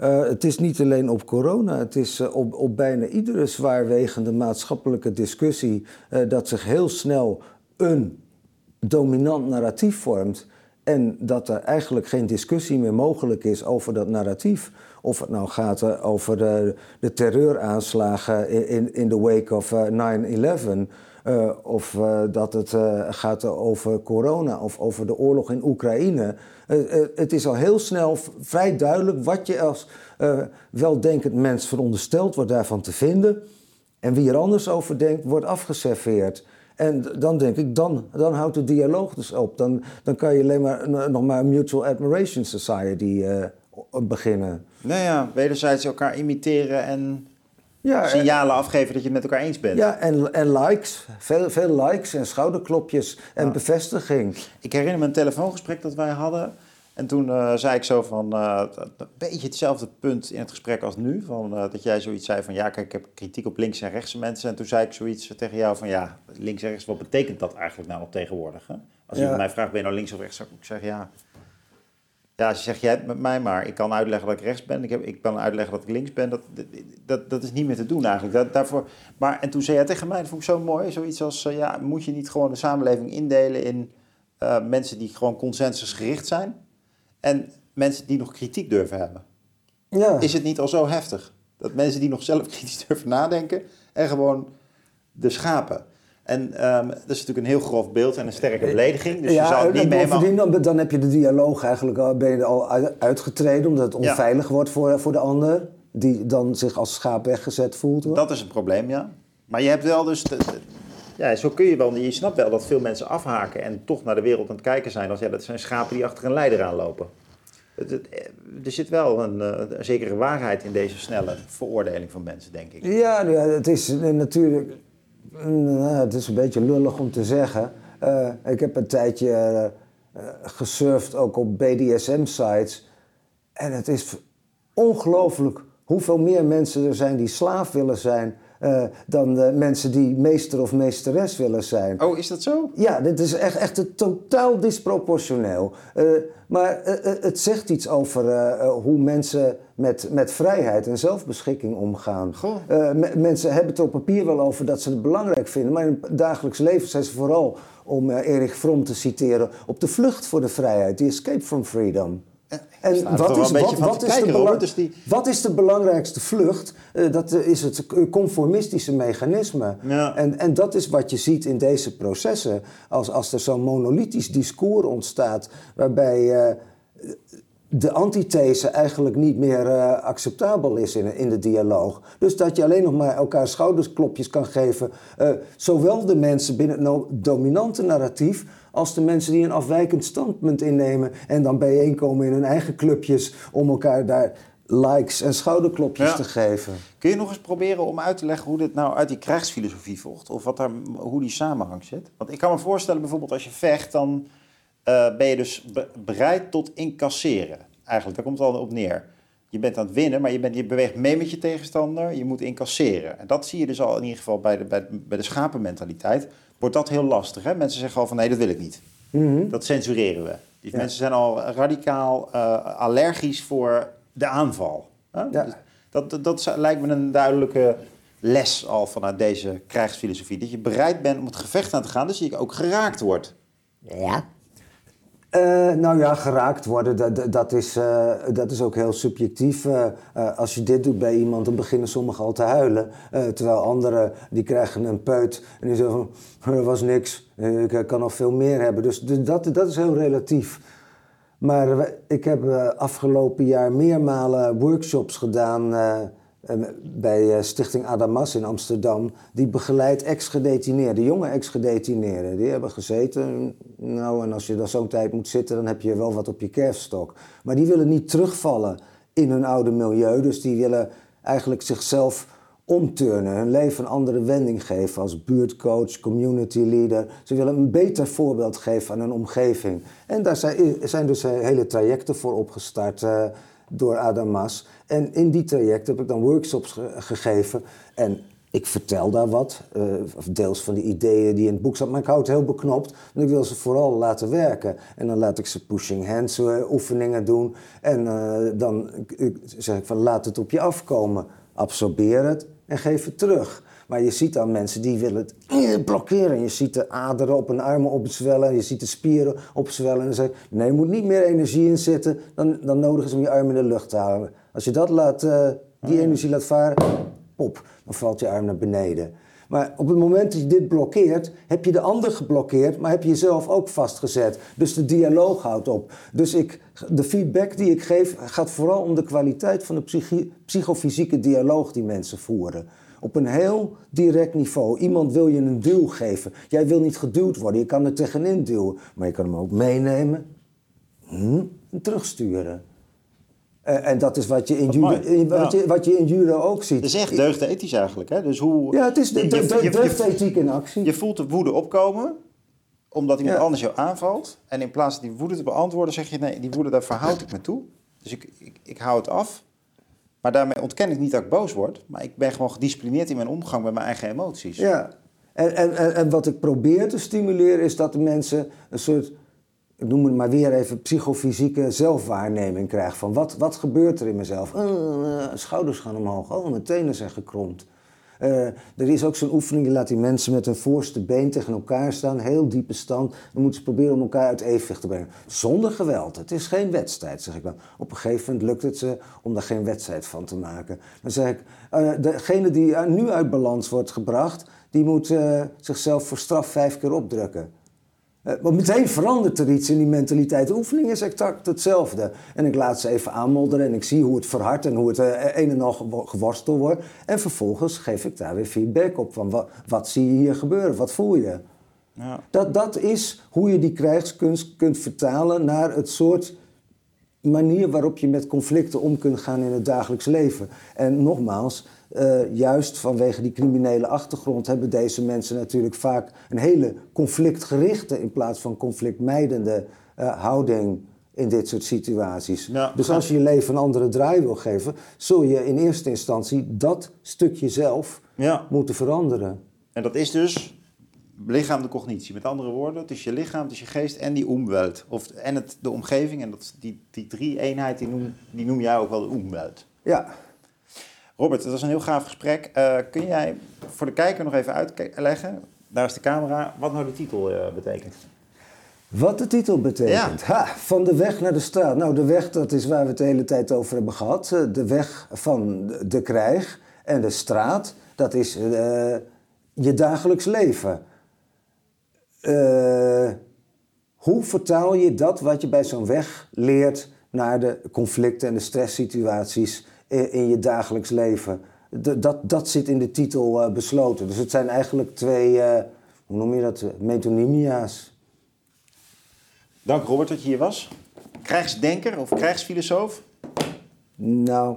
Uh, het is niet alleen op corona, het is uh, op, op bijna iedere zwaarwegende maatschappelijke discussie uh, dat zich heel snel een dominant narratief vormt en dat er eigenlijk geen discussie meer mogelijk is over dat narratief. Of het nou gaat over de, de terreuraanslagen in, in the wake of 9-11 uh, of uh, dat het uh, gaat over corona of over de oorlog in Oekraïne. het is al heel snel vrij duidelijk wat je als weldenkend mens verondersteld wordt daarvan te vinden. En wie er anders over denkt, wordt afgeserveerd. En dan denk ik, dan, dan houdt de dialoog dus op. Dan, dan kan je alleen maar nog maar een Mutual Admiration Society beginnen. Nou ja, wederzijds elkaar imiteren en ja, signalen afgeven dat je het met elkaar eens bent. Ja, en, en likes. Veel, veel likes en schouderklopjes en bevestiging. Ik herinner me een telefoongesprek dat wij hadden. En toen uh, zei ik zo van, uh, een beetje hetzelfde punt in het gesprek als nu. Van, uh, dat jij zoiets zei van, ja kijk, ik heb kritiek op links en rechtse mensen. En toen zei ik zoiets tegen jou van, ja, links en rechts, wat betekent dat eigenlijk nou op tegenwoordig? Hè? Als je mij vraagt, ben je nou links of rechts, zou ik zeggen, ja... Ja, je zegt, jij hebt met mij maar, ik kan uitleggen dat ik rechts ben, ik, heb, ik kan uitleggen dat ik links ben, dat, dat, dat is niet meer te doen eigenlijk. Dat, daarvoor, maar, en toen zei jij tegen mij, dat vond ik zo mooi, zoiets als, uh, ja, moet je niet gewoon de samenleving indelen in uh, mensen die gewoon consensusgericht zijn en mensen die nog kritiek durven hebben? Ja. Is het niet al zo heftig? Dat mensen die nog zelf kritisch durven nadenken en gewoon de schapen. En um, dat is natuurlijk een heel grof beeld en een sterke belediging. Dus ja, je zou het niet meer helemaal... dan, dan heb je de dialoog eigenlijk al, ben je al uitgetreden... omdat het onveilig wordt voor, voor de ander... die dan zich als schaap weggezet voelt. Dat is een probleem, ja. Maar je hebt wel dus... ja, zo kun je wel... Je snapt wel dat veel mensen afhaken... en toch naar de wereld aan het kijken zijn... als ja, dat zijn schapen die achter een leider aanlopen. Het, er zit wel een, eh, een, zekere waarheid in deze snelle veroordeling van mensen, denk ik. Ja, het is natuurlijk nou, het is een beetje lullig om te zeggen. Uh, ik heb een tijdje uh, gesurfd ook op BDSM-sites. En het is ongelooflijk hoeveel meer mensen er zijn die slaaf willen zijn uh, dan de mensen die meester of meesteres willen zijn. Oh, is dat zo? Ja, dit is echt, echt totaal disproportioneel. Uh, maar het zegt iets over hoe mensen met, met vrijheid en zelfbeschikking omgaan. mensen hebben het op papier wel over dat ze het belangrijk vinden, maar in het dagelijks leven zijn ze vooral, om Erich Fromm te citeren, op de vlucht voor de vrijheid, die escape from freedom. En wat is, wat, wat, is de dus die... wat is de belangrijkste vlucht? Uh, dat is het conformistische mechanisme. Ja. En, en dat is wat je ziet in deze processen. Als, als er zo'n monolithisch discours ontstaat, waarbij uh, de antithese eigenlijk niet meer uh, acceptabel is in, in de dialoog. Dus dat je alleen nog maar elkaar schoudersklopjes kan geven, zowel de mensen binnen het dominante narratief als de mensen die een afwijkend standpunt innemen en dan bijeenkomen in hun eigen clubjes om elkaar daar likes en schouderklopjes te geven. Kun je nog eens proberen om uit te leggen hoe dit nou uit die krijgsfilosofie volgt? Of wat daar, hoe die samenhang zit? Want ik kan me voorstellen bijvoorbeeld als je vecht, dan uh, ben je dus bereid tot incasseren. Eigenlijk, daar komt het al op neer. Je bent aan het winnen, maar je, bent, je beweegt mee met je tegenstander. Je moet incasseren. En dat zie je dus al in ieder geval bij de, bij, bij de schapenmentaliteit wordt dat heel lastig. Hè? Mensen zeggen al van nee, dat wil ik niet. Mhm. Dat censureren we. Die mensen zijn al radicaal uh, allergisch voor de aanval. Hè? Ja. Dus dat, dat, lijkt me een duidelijke les al vanuit deze krijgsfilosofie. Dat je bereid bent om het gevecht aan te gaan, dus je ook geraakt wordt. Ja, uh, nou ja, geraakt worden, dat, dat, is, uh, dat is ook heel subjectief. Uh, als je dit doet bij iemand, dan beginnen sommigen al te huilen. terwijl anderen, die krijgen een peut en die zeggen van, er was niks, ik kan nog veel meer hebben. Dus dat, dat is heel relatief. Maar ik heb afgelopen jaar meermalen workshops gedaan bij eh, Stichting Adamas in Amsterdam, die begeleidt ex-gedetineerden, jonge ex-gedetineerden. Die hebben gezeten. Nou, en als je dan zo'n tijd moet zitten, dan heb je wel wat op je kerfstok. Maar die willen niet terugvallen in hun oude milieu. Dus die willen eigenlijk zichzelf omturnen, hun leven een andere wending geven als buurtcoach, community leader. Ze willen een beter voorbeeld geven aan hun omgeving. En daar zijn, dus hele trajecten voor opgestart. Uh, door Adamas. En in die traject heb ik dan workshops gegeven. En ik vertel daar wat, uh, deels van de ideeën die in het boek zat, maar ik houd het heel beknopt. En ik wil ze vooral laten werken. En dan laat ik ze pushing hands uh, oefeningen doen. En uh, dan zeg ik van laat het op je afkomen. Absorbeer het en geef het terug. Maar je ziet dan mensen die willen het <clears throat> blokkeren. Je ziet de aderen op hun armen opzwellen. Je ziet de spieren opzwellen. En dan zeg je, nee, er moet niet meer energie in zitten. Dan, dan nodig is om je arm in de lucht te houden. Als je dat laat, uh, die energie laat varen, pop, dan valt je arm naar beneden. Maar op het moment dat je dit blokkeert, heb je de ander geblokkeerd, maar heb je jezelf ook vastgezet. Dus de dialoog houdt op. Dus ik, de feedback die ik geef gaat vooral om de kwaliteit van de psychofysieke dialoog die mensen voeren. Op een heel direct niveau. Iemand wil je een duw geven. Jij wil niet geduwd worden. Je kan er tegenin duwen. Maar je kan hem ook meenemen hm, en terugsturen. Uh, en dat is wat je in, judo, wat, je, wat je in judo ook ziet. Het is echt deugdethisch eigenlijk. Hè? Dus hoe, ja, het is de, de, de, deugdethiek in actie. Je voelt de woede opkomen omdat iemand anders jou aanvalt. En in plaats van die woede te beantwoorden zeg je... nee, die woede daar verhoud ik me toe. Dus ik, ik, ik hou het af. Maar daarmee ontken ik niet dat ik boos word. Maar ik ben gewoon gedisciplineerd in mijn omgang met mijn eigen emoties. Ja, en, en, en, wat ik probeer te stimuleren is dat de mensen een soort ik noem het maar weer even, psychofysieke zelfwaarneming krijg. Van wat, wat gebeurt er in mezelf? Uh, schouders gaan omhoog, oh, mijn tenen zijn gekromd. Uh, er is ook zo'n oefening, laat die mensen met hun voorste been tegen elkaar staan, heel diepe stand. Dan moeten ze proberen om elkaar uit evenwicht te brengen. Zonder geweld. Het is geen wedstrijd, zeg ik dan. Op een gegeven moment lukt het ze om daar geen wedstrijd van te maken. Dan zeg ik, uh, degene die nu uit balans wordt gebracht, die moet zichzelf voor straf vijf keer opdrukken. Uh, maar meteen verandert er iets in die mentaliteit. De oefening is exact hetzelfde. En ik laat ze even aanmodderen en ik zie hoe het verhardt en hoe het uh, een en al geworsteld wordt. En vervolgens geef ik daar weer feedback op van wat, wat zie je hier gebeuren, wat voel je. Ja. Dat, dat is hoe je die krijgskunst kunt vertalen naar het soort manier waarop je met conflicten om kunt gaan in het dagelijks leven. En nogmaals, uh, juist vanwege die criminele achtergrond hebben deze mensen natuurlijk vaak een hele conflictgerichte in plaats van conflictmijdende uh, houding in dit soort situaties. Dus als je je leven een andere draai wil geven, zul je in eerste instantie dat stukje zelf ja. moeten veranderen. En dat is dus lichaam de cognitie. Met andere woorden, het is je lichaam, het is je geest en die omwelt. Of, en het, de omgeving. En dat, die, die drie eenheid, die noem, die noem jij ook wel de omwelt. Ja. Robert, het was een heel gaaf gesprek. Uh, kun jij voor de kijker nog even uitleggen, daar is de camera, wat nou de titel uh, betekent? Wat de titel betekent? Ja. Ha, van de weg naar de straat. Nou, de weg, dat is waar we het de hele tijd over hebben gehad. Eh, de weg van de krijg en de straat, dat is uh, je dagelijks leven. Uh, hoe vertaal je dat wat je bij zo'n weg leert naar de conflicten en de stresssituaties in je dagelijks leven. dat, dat zit in de titel uh, besloten. Dus het zijn eigenlijk twee, uh, hoe noem je dat, metonymia's. Dank Robert dat je hier was. Krijgsdenker of krijgsfilosoof? Nou...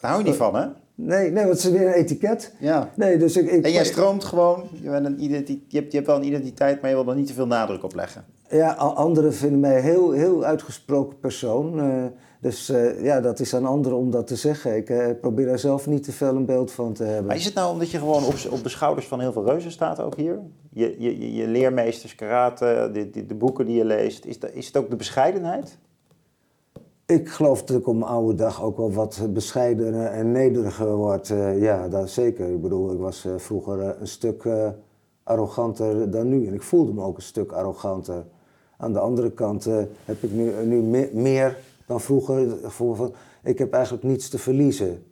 Daar hou je niet van, hè? Nee, nee, want het is weer een etiket. Ja. Nee, dus ik, ik, en jij stroomt gewoon, je, bent een je, hebt, je hebt wel een identiteit, maar je wil er niet te veel nadruk op leggen. Ja, anderen vinden mij een heel, heel uitgesproken persoon. Uh, dus uh, ja, dat is aan anderen om dat te zeggen. Ik uh, probeer daar zelf niet te veel een beeld van te hebben. Maar is het nou omdat je gewoon op, op de schouders van heel veel reuzen staat ook hier? Je, je, je leermeesters, karate, de, de, de, boeken die je leest. Is, dat, is het ook de bescheidenheid? Ik geloof dat ik op mijn oude dag ook wel wat bescheidener en nederiger word. Uh, ja, dat zeker. Ik bedoel, ik was vroeger een stuk arroganter dan nu. En ik voelde me ook een stuk arroganter. Aan de andere kant heb ik nu, nu me meer dan vroeger het gevoel van, ik heb eigenlijk niets te verliezen.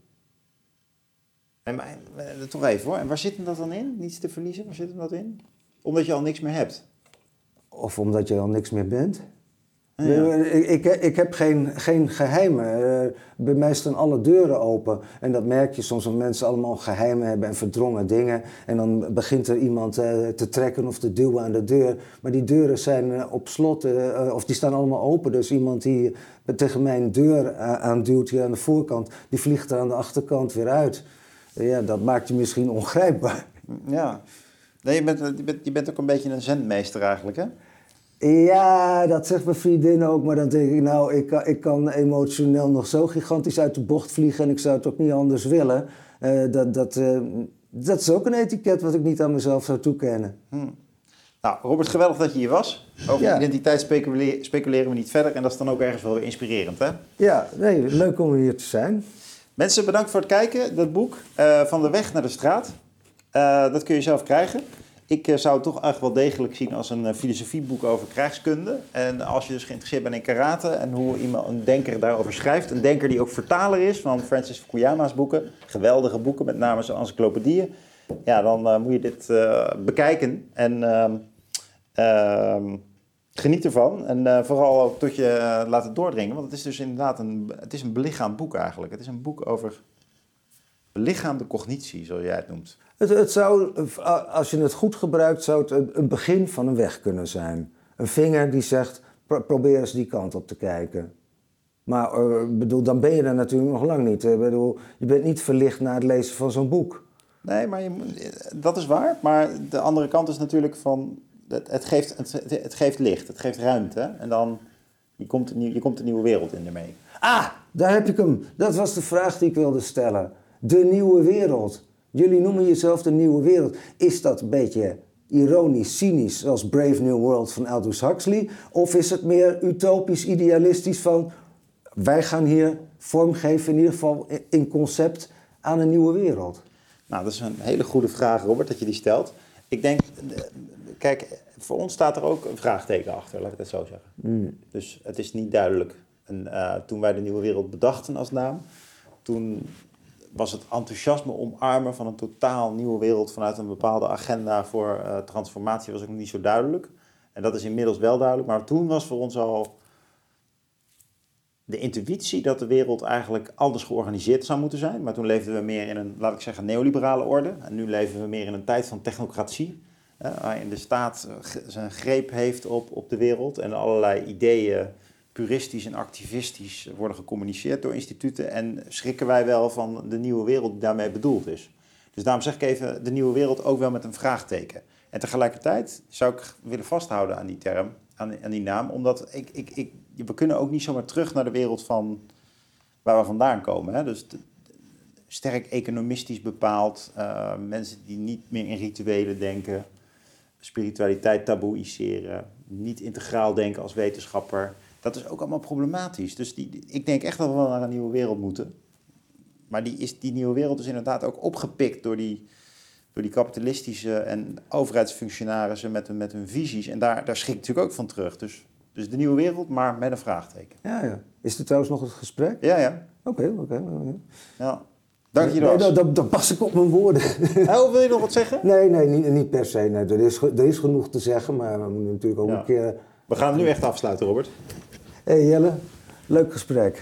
En, maar, eh, toch even hoor, en waar zit hem dat dan in, niets te verliezen? Waar zit hem dat in? Omdat je al niks meer hebt? Of omdat je al niks meer bent? Ja. Ik, ik, heb geen, geen geheimen. Eh, bij mij staan alle deuren open. En dat merk je soms, dat mensen allemaal geheimen hebben en verdrongen dingen. En dan begint er iemand uh, te trekken of te duwen aan de deur. Maar die deuren zijn uh, op slot, of die staan allemaal open. Dus iemand die tegen mijn deur aanduwt hier aan de voorkant, die vliegt er aan de achterkant weer uit. ja, dat maakt je misschien ongrijpbaar. Ja, nee, je, bent, je, bent, je bent ook een beetje een zendmeester eigenlijk, hè? Ja, dat zegt mijn vriendin ook, maar dan denk ik, nou, ik kan, ik kan emotioneel nog zo gigantisch uit de bocht vliegen en ik zou het ook niet anders willen. Uh, dat, dat, uh, dat is ook een etiket wat ik niet aan mezelf zou toekennen. Hmm. Nou, Robert, geweldig dat je hier was. Over identiteit speculeren, speculeren we niet verder en dat is dan ook ergens wel weer inspirerend, hè? Ja, nee, leuk om hier te zijn. Mensen, bedankt voor het kijken. Dat boek, uh, Van de Weg naar de Straat, dat kun je zelf krijgen. Ik uh, zou het toch echt wel degelijk zien als een uh, filosofieboek over krijgskunde. En als je dus geïnteresseerd bent in karate en hoe iemand, een denker daarover schrijft. Een denker die ook vertaler is van Francis Fukuyama's boeken. Geweldige boeken, met name zijn encyclopedieën. Ja, dan uh, moet je dit bekijken en ehm, ehm, geniet ervan. En vooral ook tot je laten doordringen. Want het is dus inderdaad een, het is een belichaamd boek eigenlijk. Het is een boek over belichaamde cognitie, zoals jij het noemt. Het, het, zou, als je het goed gebruikt, zou het een, begin van een weg kunnen zijn. Een vinger die zegt, probeer eens die kant op te kijken. Maar uh, bedoel, dan ben je er natuurlijk nog lang niet. Ik bedoel, je bent niet verlicht na het lezen van zo'n boek. Nee, maar je, dat is waar. Maar de andere kant is natuurlijk van... Het, het geeft, het, het, geeft licht, het geeft ruimte. En dan je komt, een, je komt een nieuwe wereld in ermee. Ah, daar heb ik hem. Dat was de vraag die ik wilde stellen. De nieuwe wereld. Jullie noemen jezelf de nieuwe wereld. Is dat een beetje ironisch, cynisch, zoals Brave New World van Aldous Huxley? Of is het meer utopisch, idealistisch van wij gaan hier vormgeven, in ieder geval in concept, aan een nieuwe wereld? Nou, dat is een hele goede vraag, Robert, dat je die stelt. Ik denk, kijk, voor ons staat er ook een vraagteken achter, laat ik het zo zeggen. Hmm. Dus het is niet duidelijk. En, eh, toen wij de nieuwe wereld bedachten als naam, toen was het enthousiasme omarmen van een totaal nieuwe wereld vanuit een bepaalde agenda voor uh, transformatie was ook niet zo duidelijk. En dat is inmiddels wel duidelijk, maar toen was voor ons al de intuïtie dat de wereld eigenlijk anders georganiseerd zou moeten zijn. Maar toen leefden we meer in een, laat ik zeggen, neoliberale orde. En nu leven we meer in een tijd van technocratie. waarin de staat zijn greep heeft op, op de wereld en allerlei ideeën puristisch en activistisch worden gecommuniceerd door instituten. En schrikken wij wel van de nieuwe wereld die daarmee bedoeld is. Dus daarom zeg ik even de nieuwe wereld ook wel met een vraagteken. En tegelijkertijd zou ik willen vasthouden aan die term, aan, aan die naam, omdat ik, ik, ik, we kunnen ook niet zomaar terug naar de wereld van waar we vandaan komen. Hè? Dus sterk economistisch bepaald, uh, mensen die niet meer in rituelen denken, spiritualiteit taboeïseren, niet integraal denken als wetenschapper. Dat is ook allemaal problematisch. Dus die, ik denk echt dat we wel naar een nieuwe wereld moeten. Maar die, is, die nieuwe wereld is inderdaad ook opgepikt door die, door die kapitalistische en overheidsfunctionarissen met, hun, met hun visies. En daar, daar schrik ik natuurlijk ook van terug. Dus, dus de nieuwe wereld, maar met een vraagteken. Ja, ja. Is er trouwens nog het gesprek? Ja, ja. Oké, oké. Ja. Dank je wel. Nee, dan, dan, pas ik op mijn woorden. <laughs> Oh, wil je nog wat zeggen? Nee, nee, niet, niet per se. Nee. Er, is, er is genoeg te zeggen, maar we moeten natuurlijk ook Ja. een keer... We gaan het nu echt afsluiten, Robert. Hey Jelle, leuk gesprek.